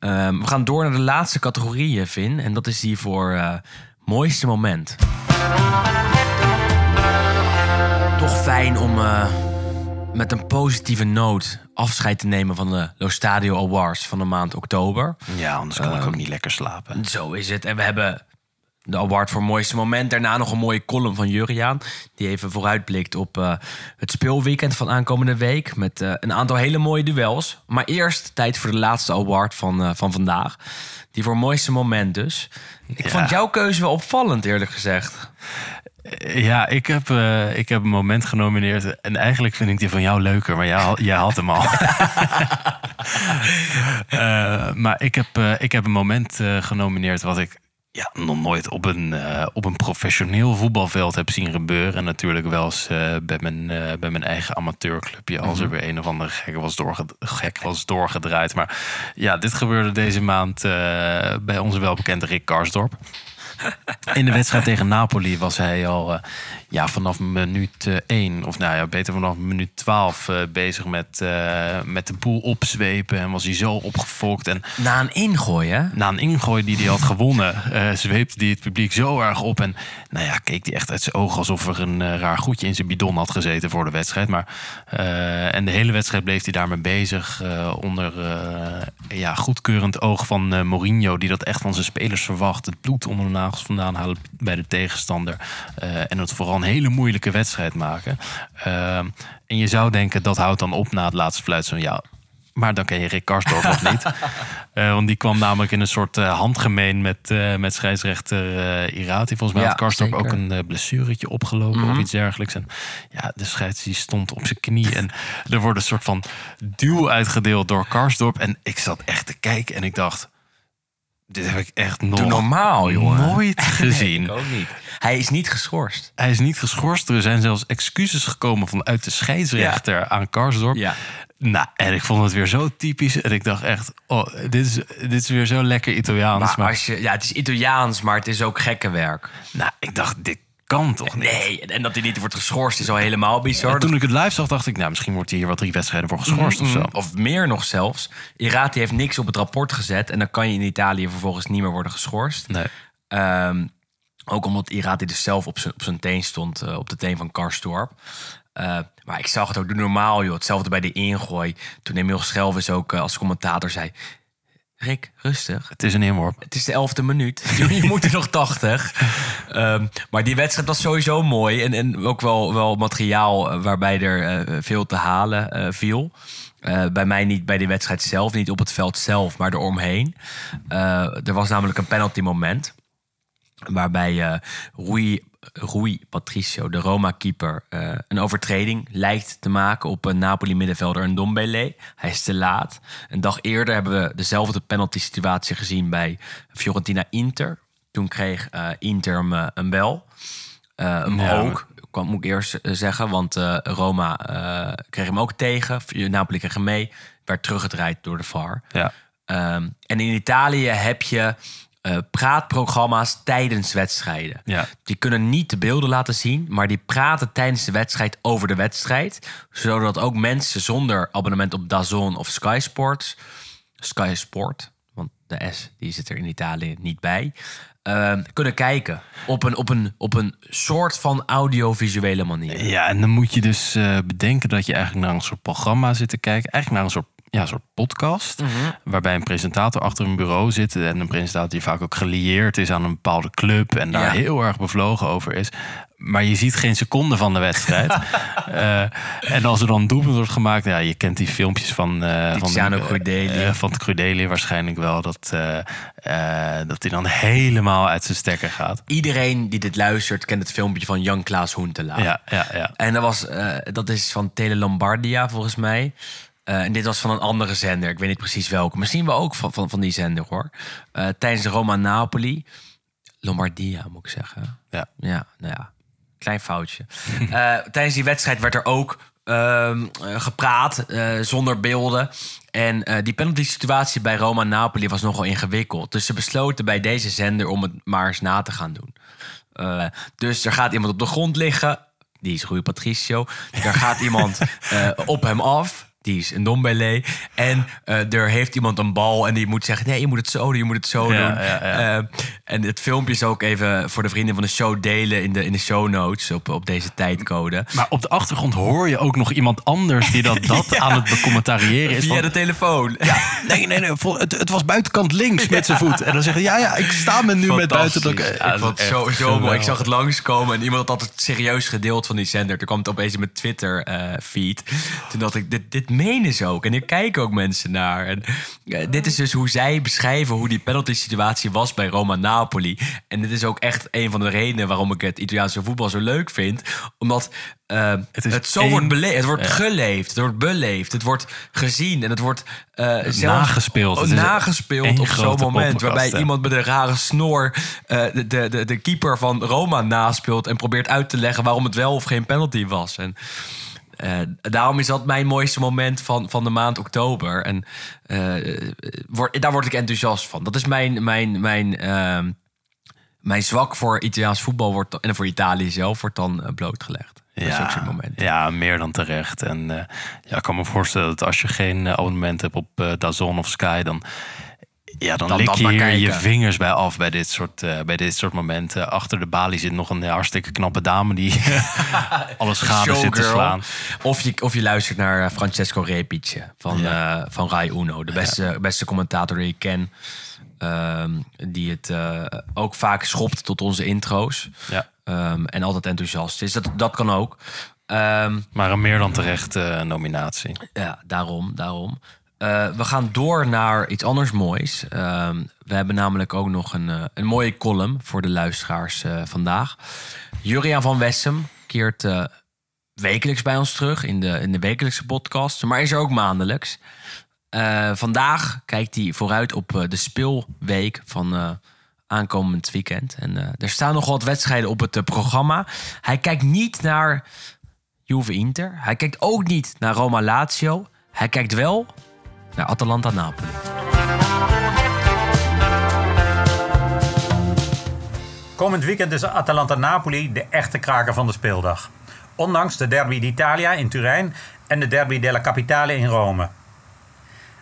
Um, we gaan door naar de laatste categorie, Vin. En dat is die voor uh, mooiste moment. Toch fijn om uh, met een positieve noot afscheid te nemen van de Lo Stadio Awards van de maand oktober. Ja, anders kan um, ik ook niet lekker slapen. Zo is het. En we hebben de award voor mooiste moment. Daarna nog een mooie column van Juriaan. Die even vooruitblikt op uh, het speelweekend van aankomende week. Met uh, een aantal hele mooie duels. Maar eerst tijd voor de laatste award van, uh, van vandaag. Die voor mooiste moment dus. Ik ja. vond jouw keuze wel opvallend eerlijk gezegd. Ja, ik heb, uh, ik heb een moment genomineerd. En eigenlijk vind ik die van jou leuker, maar jij, jij had hem al. uh, (laughs) maar ik heb, uh, ik heb een moment genomineerd wat ik ja, nog nooit op een, uh, op een professioneel voetbalveld heb zien gebeuren. En natuurlijk wel eens uh, bij, mijn, uh, bij mijn eigen amateurclubje. Als er weer een of andere gek was, doorged gek was doorgedraaid. Maar ja, dit gebeurde deze maand bij onze welbekende Rick Karsdorp. (laughs) In de wedstrijd tegen Napoli was hij al ja, vanaf minuut 1, of nou ja, beter vanaf minuut 12 uh, bezig met, uh, met de boel opzwepen. En was hij zo opgefokt. En na een ingooi, hè? Na een ingooi die hij had gewonnen, zweepte hij het publiek zo erg op. En nou ja, keek hij echt uit zijn ogen alsof er een raar goedje in zijn bidon had gezeten voor de wedstrijd. Maar, en de hele wedstrijd bleef hij daarmee bezig. onder ja, goedkeurend oog van Mourinho, die dat echt van zijn spelers verwacht. Het bloed onder de nagels vandaan halen bij de tegenstander. En het vooral een hele moeilijke wedstrijd maken. Uh, en je zou denken dat houdt dan op na het laatste fluit. Zo ja, Maar dan ken je Rick Karsdorp nog niet. (laughs) Eh, want die kwam namelijk in een soort eh, handgemeen met, eh, met scheidsrechter Irati. Volgens mij Ja, had Karsdorp zeker. ook een blessuretje opgelopen Mhm. of iets dergelijks. En ja, de scheids die stond op zijn knie. En er wordt een soort van duw uitgedeeld door Karsdorp. En ik zat echt te kijken en ik dacht... Dit heb ik echt nog Doe normaal, jongen. nooit (laughs) gezien. Ik ook niet. Hij is niet geschorst. Hij is niet geschorst. Er zijn zelfs excuses gekomen vanuit de scheidsrechter aan Karsdorp. Ja. Nou, en ik vond het weer zo typisch. En ik dacht echt, oh, dit is, dit is weer zo lekker Italiaans. Maar Maar, als je, ja, het is Italiaans, maar het is ook gekke werk. nou, ik dacht, dit kan toch niet? Nee, en dat hij niet wordt geschorst is al helemaal bizar. En toen ik het live zag, dacht ik, nou, misschien wordt hij hier wat drie wedstrijden voor geschorst of zo. Mhm. Of meer nog zelfs. Irati heeft niks op het rapport gezet. En dan kan je in Italië vervolgens niet meer worden geschorst. Nee. Ehm, ook omdat Irati dus zelf op zijn, op zijn teen stond. eh, op de teen van Karstorp. Eh, maar ik zag het ook doe normaal, joh. Hetzelfde bij de ingooi. Toen Emil Schelvis ook eh, als commentator zei... Rick, rustig. Het is een inworp. Het is de elfde minuut. Je moet er nog 80. Ehm, maar die wedstrijd was sowieso mooi. En, en ook wel, wel materiaal waarbij er veel te halen viel. Bij mij niet bij de wedstrijd zelf, niet op het veld zelf, maar eromheen. Er was namelijk een penalty moment. Waarbij eh Rui, Rui Patricio, de Roma-keeper, eh, een overtreding lijkt te maken op een Napoli-middenvelder, een Dombele. Hij is te laat. Een dag eerder hebben we dezelfde penalty-situatie gezien bij Fiorentina-Inter. Toen kreeg eh, Inter hem, een bel. Ja. ook, kwam, moet ik eerst zeggen, want Roma kreeg hem ook tegen. Napoli kreeg hem mee, werd teruggedraaid door de VAR. Ja. Ehm, en in Italië heb je eh, praatprogramma's tijdens wedstrijden. Ja. Die kunnen niet de beelden laten zien, maar die praten tijdens de wedstrijd over de wedstrijd. Zodat ook mensen zonder abonnement op DAZN of Sky Sports, Sky Sport, want de S die zit er in Italië niet bij, ehm, kunnen kijken op een, op, een, op een soort van audiovisuele manier. Ja, en dan moet je dus eh, bedenken dat je eigenlijk naar een soort programma zit te kijken. Eigenlijk naar een soort, ja, een soort podcast. Waarbij een presentator achter een bureau zit. En een presentator die vaak ook gelieerd is aan een bepaalde club. En daar Ja. heel erg bevlogen over is. Maar je ziet geen seconde van de wedstrijd. (laughs) Eh, en als er dan doelpunt wordt gemaakt. Ja, je kent die filmpjes van... eh van Tiziano eh, Crudeli. van het Crudeli waarschijnlijk wel. Dat, dat hij dan helemaal uit zijn stekker gaat. Iedereen die dit luistert kent het filmpje van Jan Klaas Hoentelaar. Ja, ja, ja. En dat, was, dat is van Tele Lombardia volgens mij. Eh, en dit was van een andere zender. Ik weet niet precies welke. Misschien wel ook van, van, van die zender hoor. Eh, tijdens de Roma Napoli. Lombardia moet ik zeggen. Ja. Ja, nou ja. Klein foutje. (laughs) Eh, tijdens die wedstrijd werd er ook ehm, eh, gepraat zonder beelden. En die penalty situatie bij Roma Napoli was nogal ingewikkeld. Dus ze besloten bij deze zender om het maar eens na te gaan doen. Dus er gaat iemand op de grond liggen. Die is Rui Patricio. Er gaat iemand (laughs) op hem af. Die is een Dombele. En eh, er heeft iemand een bal en die moet zeggen... nee, je moet het zo doen, je moet het zo Ja, doen. ja, ja. Eh, en het filmpje is ook even voor de vrienden van de show delen... in de, in de show notes op, op deze tijdcode. Maar op de achtergrond hoor je ook nog iemand anders die dat, (laughs) dat aan het becommentariëren is. Via van, de telefoon. ja, nee, nee, nee. Het, het was buitenkant links met zijn voet. En dan zeggen ja, ja, ik sta me nu met buiten. Ik vond het zo, zo mooi. Ik zag het langskomen en iemand had het serieus gedeeld van die zender. Toen kwam het opeens in mijn Twitter-feed. Toen dacht ik, dit, dit menen ze ook. En hier kijken ook mensen naar. En eh, dit is dus hoe zij beschrijven hoe die penalty-situatie was bij Roma-Napoli. En dit is ook echt een van de redenen waarom ik het Italiaanse voetbal zo leuk vind. Omdat eh, het, zo één- wordt beleefd. Het wordt geleefd, het wordt beleefd, het wordt gezien en het wordt eh, Nagespeeld. Oh, Het nagespeeld op zo'n moment. waarbij iemand met een rare snor de, de, de, de keeper van Roma naspeelt en probeert uit te leggen waarom het wel of geen penalty was. En eh, daarom is dat mijn mooiste moment van, van de maand oktober. En eh, word, daar word ik enthousiast van. Dat is mijn, mijn, mijn, ehm, mijn zwak voor Italiaans voetbal wordt, en voor Italië zelf wordt dan eh, blootgelegd. Moment. Ja, meer dan terecht. En ja, ik kan me voorstellen dat als je geen abonnement hebt op Dazon of Sky, dan, ja, dan, Dan lik je hier je vingers bij af bij dit, soort, eh, bij dit soort momenten. Achter de balie zit nog een hartstikke knappe dame die (laughs) alles gade zit te slaan. Of je, of je luistert naar eh, Francesco Repice van, Ja. eh, van Rai Uno. De beste, beste commentator die ik ken. Ehm, die het ook vaak schopt tot onze intro's. Ja. Ehm, en altijd enthousiast is. Dat, dat kan ook. Ehm, Maar een meer dan terecht nominatie. ja, daarom, daarom. Eh, we gaan door naar iets anders moois. Ehm, we hebben namelijk ook nog een, eh, een mooie column voor de luisteraars eh, vandaag. Juriaan van Wessem keert wekelijks bij ons terug in de, in de wekelijkse podcast, maar is er ook maandelijks. Vandaag kijkt hij vooruit op de speelweek van aankomend weekend. En er staan nog wat wedstrijden op het programma. Hij kijkt niet naar Juve Inter. Hij kijkt ook niet naar Roma Lazio. Hij kijkt wel naar Atalanta Napoli. Komend weekend is Atalanta-Napoli de echte kraker van de speeldag. Ondanks de Derby d'Italia in Turijn en de Derby della Capitale in Rome.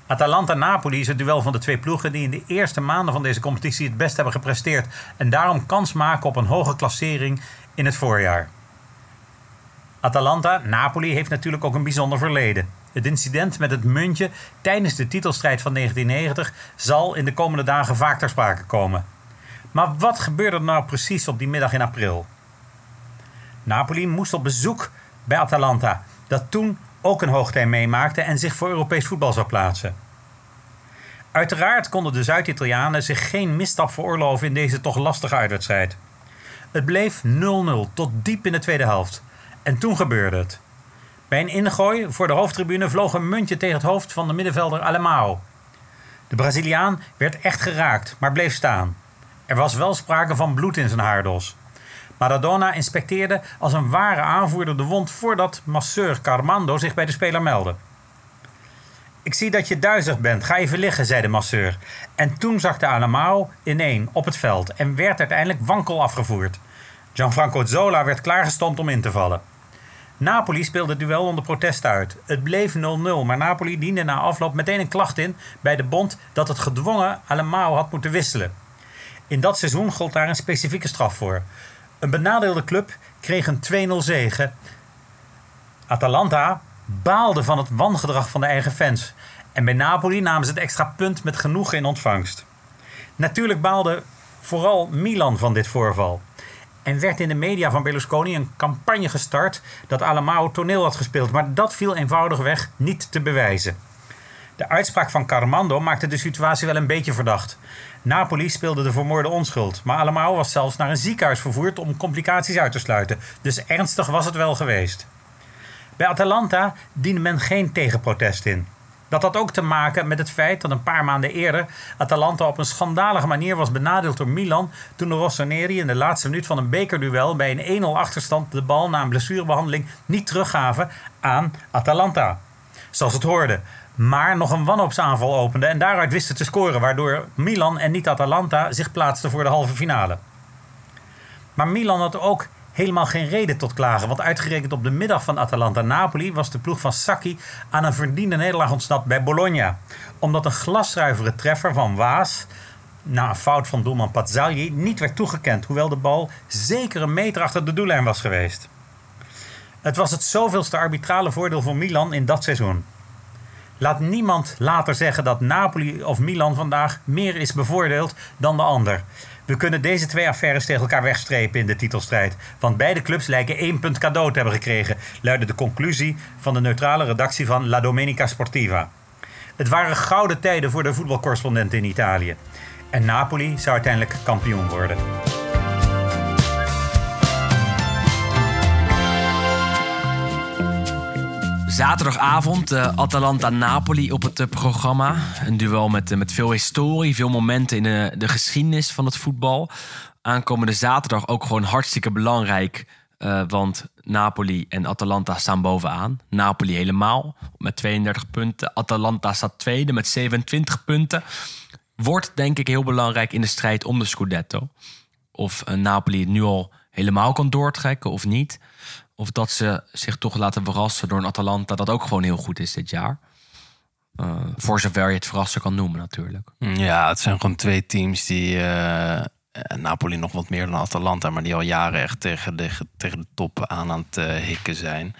Atalanta-Napoli is het duel van de twee ploegen die in de eerste maanden van deze competitie het best hebben gepresteerd en daarom kans maken op een hoge klassering in het voorjaar. Atalanta-Napoli heeft natuurlijk ook een bijzonder verleden. Het incident met het muntje tijdens de titelstrijd van 1990 zal in de komende dagen vaak ter sprake komen. Maar wat gebeurde er nou precies op die middag in april? Napoli moest op bezoek bij Atalanta, dat toen ook een hoogtij meemaakte en zich voor Europees voetbal zou plaatsen. Uiteraard konden de Zuid-Italianen zich geen misstap veroorloven in deze toch lastige uitwedstrijd. Het bleef 0-0 tot diep in de tweede helft. En toen gebeurde het. Bij een ingooi voor de hoofdtribune vloog een muntje tegen het hoofd van de middenvelder Alemao. De Braziliaan werd echt geraakt, maar bleef staan. Er was wel sprake van bloed in zijn haardos. Maradona inspecteerde als een ware aanvoerder de wond voordat masseur Carmando zich bij de speler meldde. Ik zie dat je duizig bent, ga even liggen, zei de masseur. En toen zakte Alemao ineen op het veld en werd uiteindelijk wankel afgevoerd. Gianfranco Zola werd klaargestoomd om in te vallen. Napoli speelde het duel onder protest uit. Het bleef 0-0, maar Napoli diende na afloop meteen een klacht in bij de bond dat het gedwongen Alemao had moeten wisselen. In dat seizoen gold daar een specifieke straf voor. Een benadeelde club kreeg een 2-0 zege. Atalanta baalde van het wangedrag van de eigen fans. En bij Napoli namen ze het extra punt met genoegen in ontvangst. Natuurlijk baalde vooral Milan van dit voorval. En werd in de media van Berlusconi een campagne gestart dat Alemao toneel had gespeeld. Maar dat viel eenvoudigweg niet te bewijzen. De uitspraak van Carmando maakte de situatie wel een beetje verdacht. Napoli speelde de vermoorde onschuld, maar Alemao was zelfs naar een ziekenhuis vervoerd om complicaties uit te sluiten. Dus ernstig was het wel geweest. Bij Atalanta diende men geen tegenprotest in. Dat had ook te maken met het feit dat een paar maanden eerder Atalanta op een schandalige manier was benadeeld door Milan toen de Rossoneri in de laatste minuut van een bekerduel bij een 1-0 achterstand de bal na een blessurebehandeling niet teruggaven aan Atalanta. Zoals het hoorde. Maar nog een wanhoopsaanval opende en daaruit wisten te scoren, waardoor Milan en niet Atalanta zich plaatsten voor de halve finale. Maar Milan had ook helemaal geen reden tot klagen. Want uitgerekend op de middag van Atalanta-Napoli was de ploeg van Sacchi aan een verdiende nederlaag ontsnapt bij Bologna. Omdat een glaszuivere treffer van Waas na een fout van doelman Pazzagli niet werd toegekend. Hoewel de bal zeker een meter achter de doellijn was geweest. Het was het zoveelste arbitrale voordeel voor Milan in dat seizoen. Laat niemand later zeggen dat Napoli of Milan vandaag meer is bevoordeeld dan de ander. We kunnen deze twee affaires tegen elkaar wegstrepen in de titelstrijd. Want beide clubs lijken één punt cadeau te hebben gekregen, luidde de conclusie van de neutrale redactie van La Domenica Sportiva. Het waren gouden tijden voor de voetbalcorrespondenten in Italië. En Napoli zou uiteindelijk kampioen worden. Zaterdagavond uh, Atalanta-Napoli op het uh, programma. Een duel met, uh, met veel historie, veel momenten in de, de geschiedenis van het voetbal. Aankomende zaterdag ook gewoon hartstikke belangrijk. want Napoli en Atalanta staan bovenaan. Napoli helemaal met 32 punten. Atalanta staat tweede met 27 punten. Wordt denk ik heel belangrijk in de strijd om de Scudetto. Of Napoli het nu al helemaal kan doortrekken of niet. Of dat ze zich toch laten verrassen door een Atalanta dat ook gewoon heel goed is dit jaar. Uh, voor zover je het verrassen kan noemen natuurlijk. Ja, het zijn gewoon twee teams die... Uh, Napoli nog wat meer dan Atalanta... maar die al jaren echt tegen de, tegen de top aan aan het hikken zijn.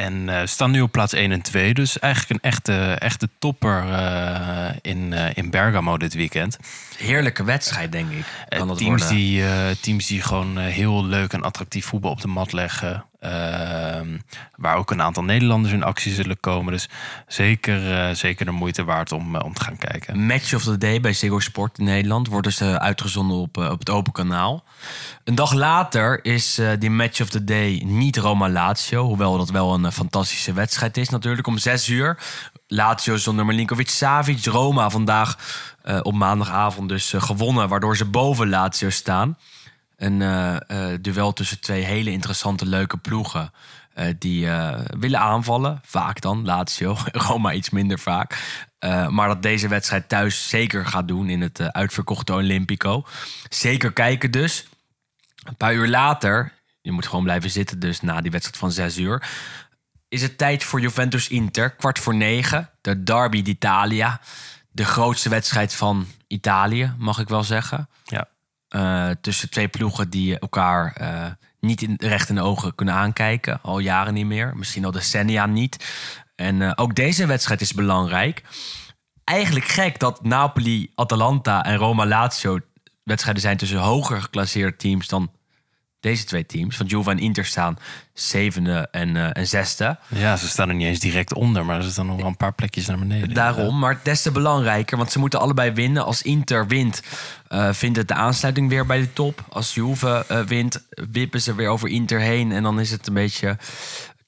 En uh, staan nu op plaats 1 en 2. Dus eigenlijk een echte, echte topper uh, in, uh, in Bergamo dit weekend. Heerlijke wedstrijd, denk ik. Kan teams, worden. die, teams die gewoon heel leuk en attractief voetbal op de mat leggen. Ehm, waar ook een aantal Nederlanders in actie zullen komen. Dus zeker, eh, zeker de moeite waard om, eh, om te gaan kijken. Match of the Day bij Ziggo Sport in Nederland wordt dus eh, uitgezonden op, op het open kanaal. Een dag later is die Match of the Day niet Roma-Lazio. Hoewel dat wel een fantastische wedstrijd is natuurlijk. Om zes uur. Lazio zonder Milinkovic-Savic. Roma vandaag op maandagavond dus gewonnen. Waardoor ze boven Lazio staan. Een eh, eh, duel tussen twee hele interessante, leuke ploegen. eh, die willen aanvallen. Vaak dan, Lazio. (laughs) Roma iets minder vaak. Maar dat deze wedstrijd thuis zeker gaat doen in het uitverkochte Olympico. Zeker kijken dus. Een paar uur later, je moet gewoon blijven zitten dus na die wedstrijd van zes uur... is het tijd voor Juventus-Inter, kwart voor negen. De Derby d'Italia. De grootste wedstrijd van Italië, mag ik wel zeggen. Ja. Eh, tussen twee ploegen die elkaar eh, niet in, recht in de ogen kunnen aankijken. Al jaren niet meer. Misschien al decennia niet. En eh, ook deze wedstrijd is belangrijk. Eigenlijk gek dat Napoli, Atalanta en Roma-Lazio wedstrijden zijn tussen hoger geclasseerde teams dan deze twee teams. Want Juve en Inter staan zevende en, eh, en zesde. Ja, ze staan er niet eens direct onder, maar ze staan nog wel een paar plekjes naar beneden. Daarom, maar des te belangrijker, want ze moeten allebei winnen. Als Inter wint, eh, vindt het de aansluiting weer bij de top. Als Juve eh, wint, wippen ze weer over Inter heen. En dan is het een beetje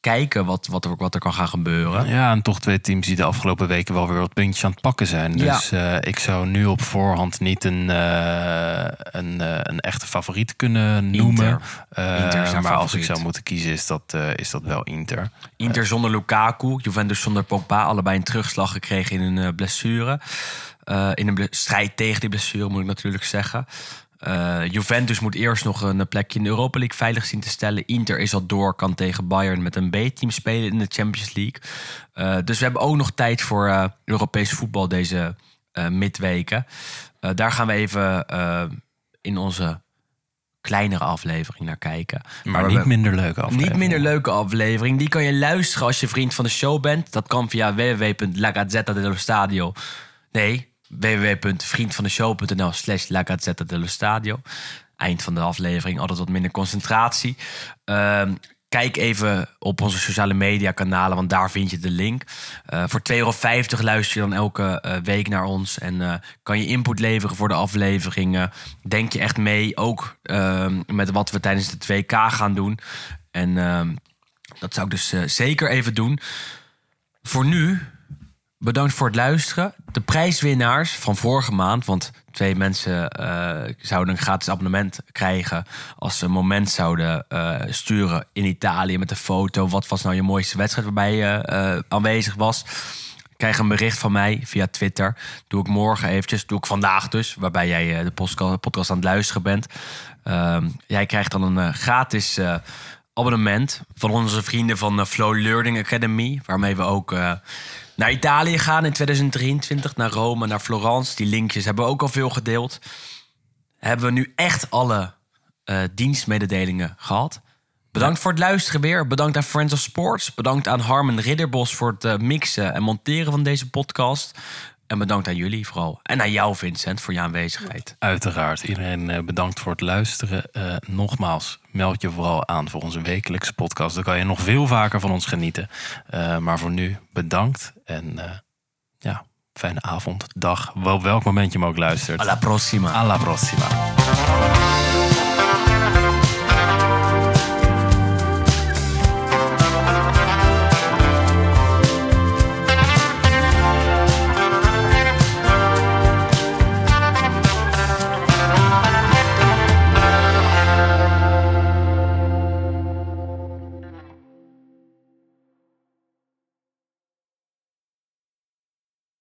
kijken wat, wat, er, wat er kan gaan gebeuren. Ja, en toch twee teams die de afgelopen weken wel weer wat puntjes aan het pakken zijn. Ja. Dus eh, ik zou nu op voorhand niet een, eh, een, eh, een echte favoriet kunnen noemen. Inter. Maar als ik zou moeten kiezen, is dat, is dat wel Inter. Inter zonder Lukaku, Juventus zonder Pogba. Allebei een terugslag gekregen in een blessure. In een strijd tegen die blessure, moet ik natuurlijk zeggen. Eh, Juventus moet eerst nog een plekje in de Europa League veilig zien te stellen. Inter is al door, kan tegen Bayern met een B-team spelen in de Champions League. Eh, dus we hebben ook nog tijd voor eh, Europees voetbal deze midweken. Daar gaan we even in onze kleinere aflevering naar kijken. Maar niet minder leuk af. niet minder leuke aflevering. Die kan je luisteren als je vriend van de show bent. Dat kan via www.La Gazzetta dello Stadio. Nee, www.vriendvandeshow.nl slash La Gazzetta dello Stadio. Eind van de aflevering, altijd wat minder concentratie. Ehm, kijk even op onze sociale media kanalen, want daar vind je de link. Eh, voor 2,50 euro luister je dan elke eh, week naar ons. En eh, kan je input leveren voor de afleveringen. Denk je echt mee, ook ehm, met wat we tijdens de 2K gaan doen. En ehm, dat zou ik dus zeker even doen. Voor nu, bedankt voor het luisteren. De prijswinnaars van vorige maand, want twee mensen eh, zouden een gratis abonnement krijgen als ze een moment zouden eh, sturen in Italië met een foto. Wat was nou je mooiste wedstrijd waarbij je eh, aanwezig was? Krijg een bericht van mij via Twitter. Doe ik morgen eventjes. Doe ik vandaag dus. Waarbij jij de podcast aan het luisteren bent. Ehm, jij krijgt dan een gratis abonnement van onze vrienden van Flow Learning Academy. Waarmee we ook naar Italië gaan in 2023. Naar Rome, naar Florence. Die linkjes hebben we ook al veel gedeeld. Hebben we nu echt alle eh, dienstmededelingen gehad. Bedankt voor het luisteren weer. Bedankt aan Friends of Sports. Bedankt aan Harmen Ridderbos voor het eh, mixen en monteren van deze podcast. En bedankt aan jullie vooral. En aan jou, Vincent, voor je aanwezigheid. Uiteraard. Iedereen eh, bedankt voor het luisteren. Nogmaals, meld je vooral aan voor onze wekelijkse podcast. Dan kan je nog veel vaker van ons genieten. Eh, maar voor nu, bedankt. En eh, ja, fijne avond, dag. Wel welk moment je hem ook luistert. Alla prossima. Alla prossima.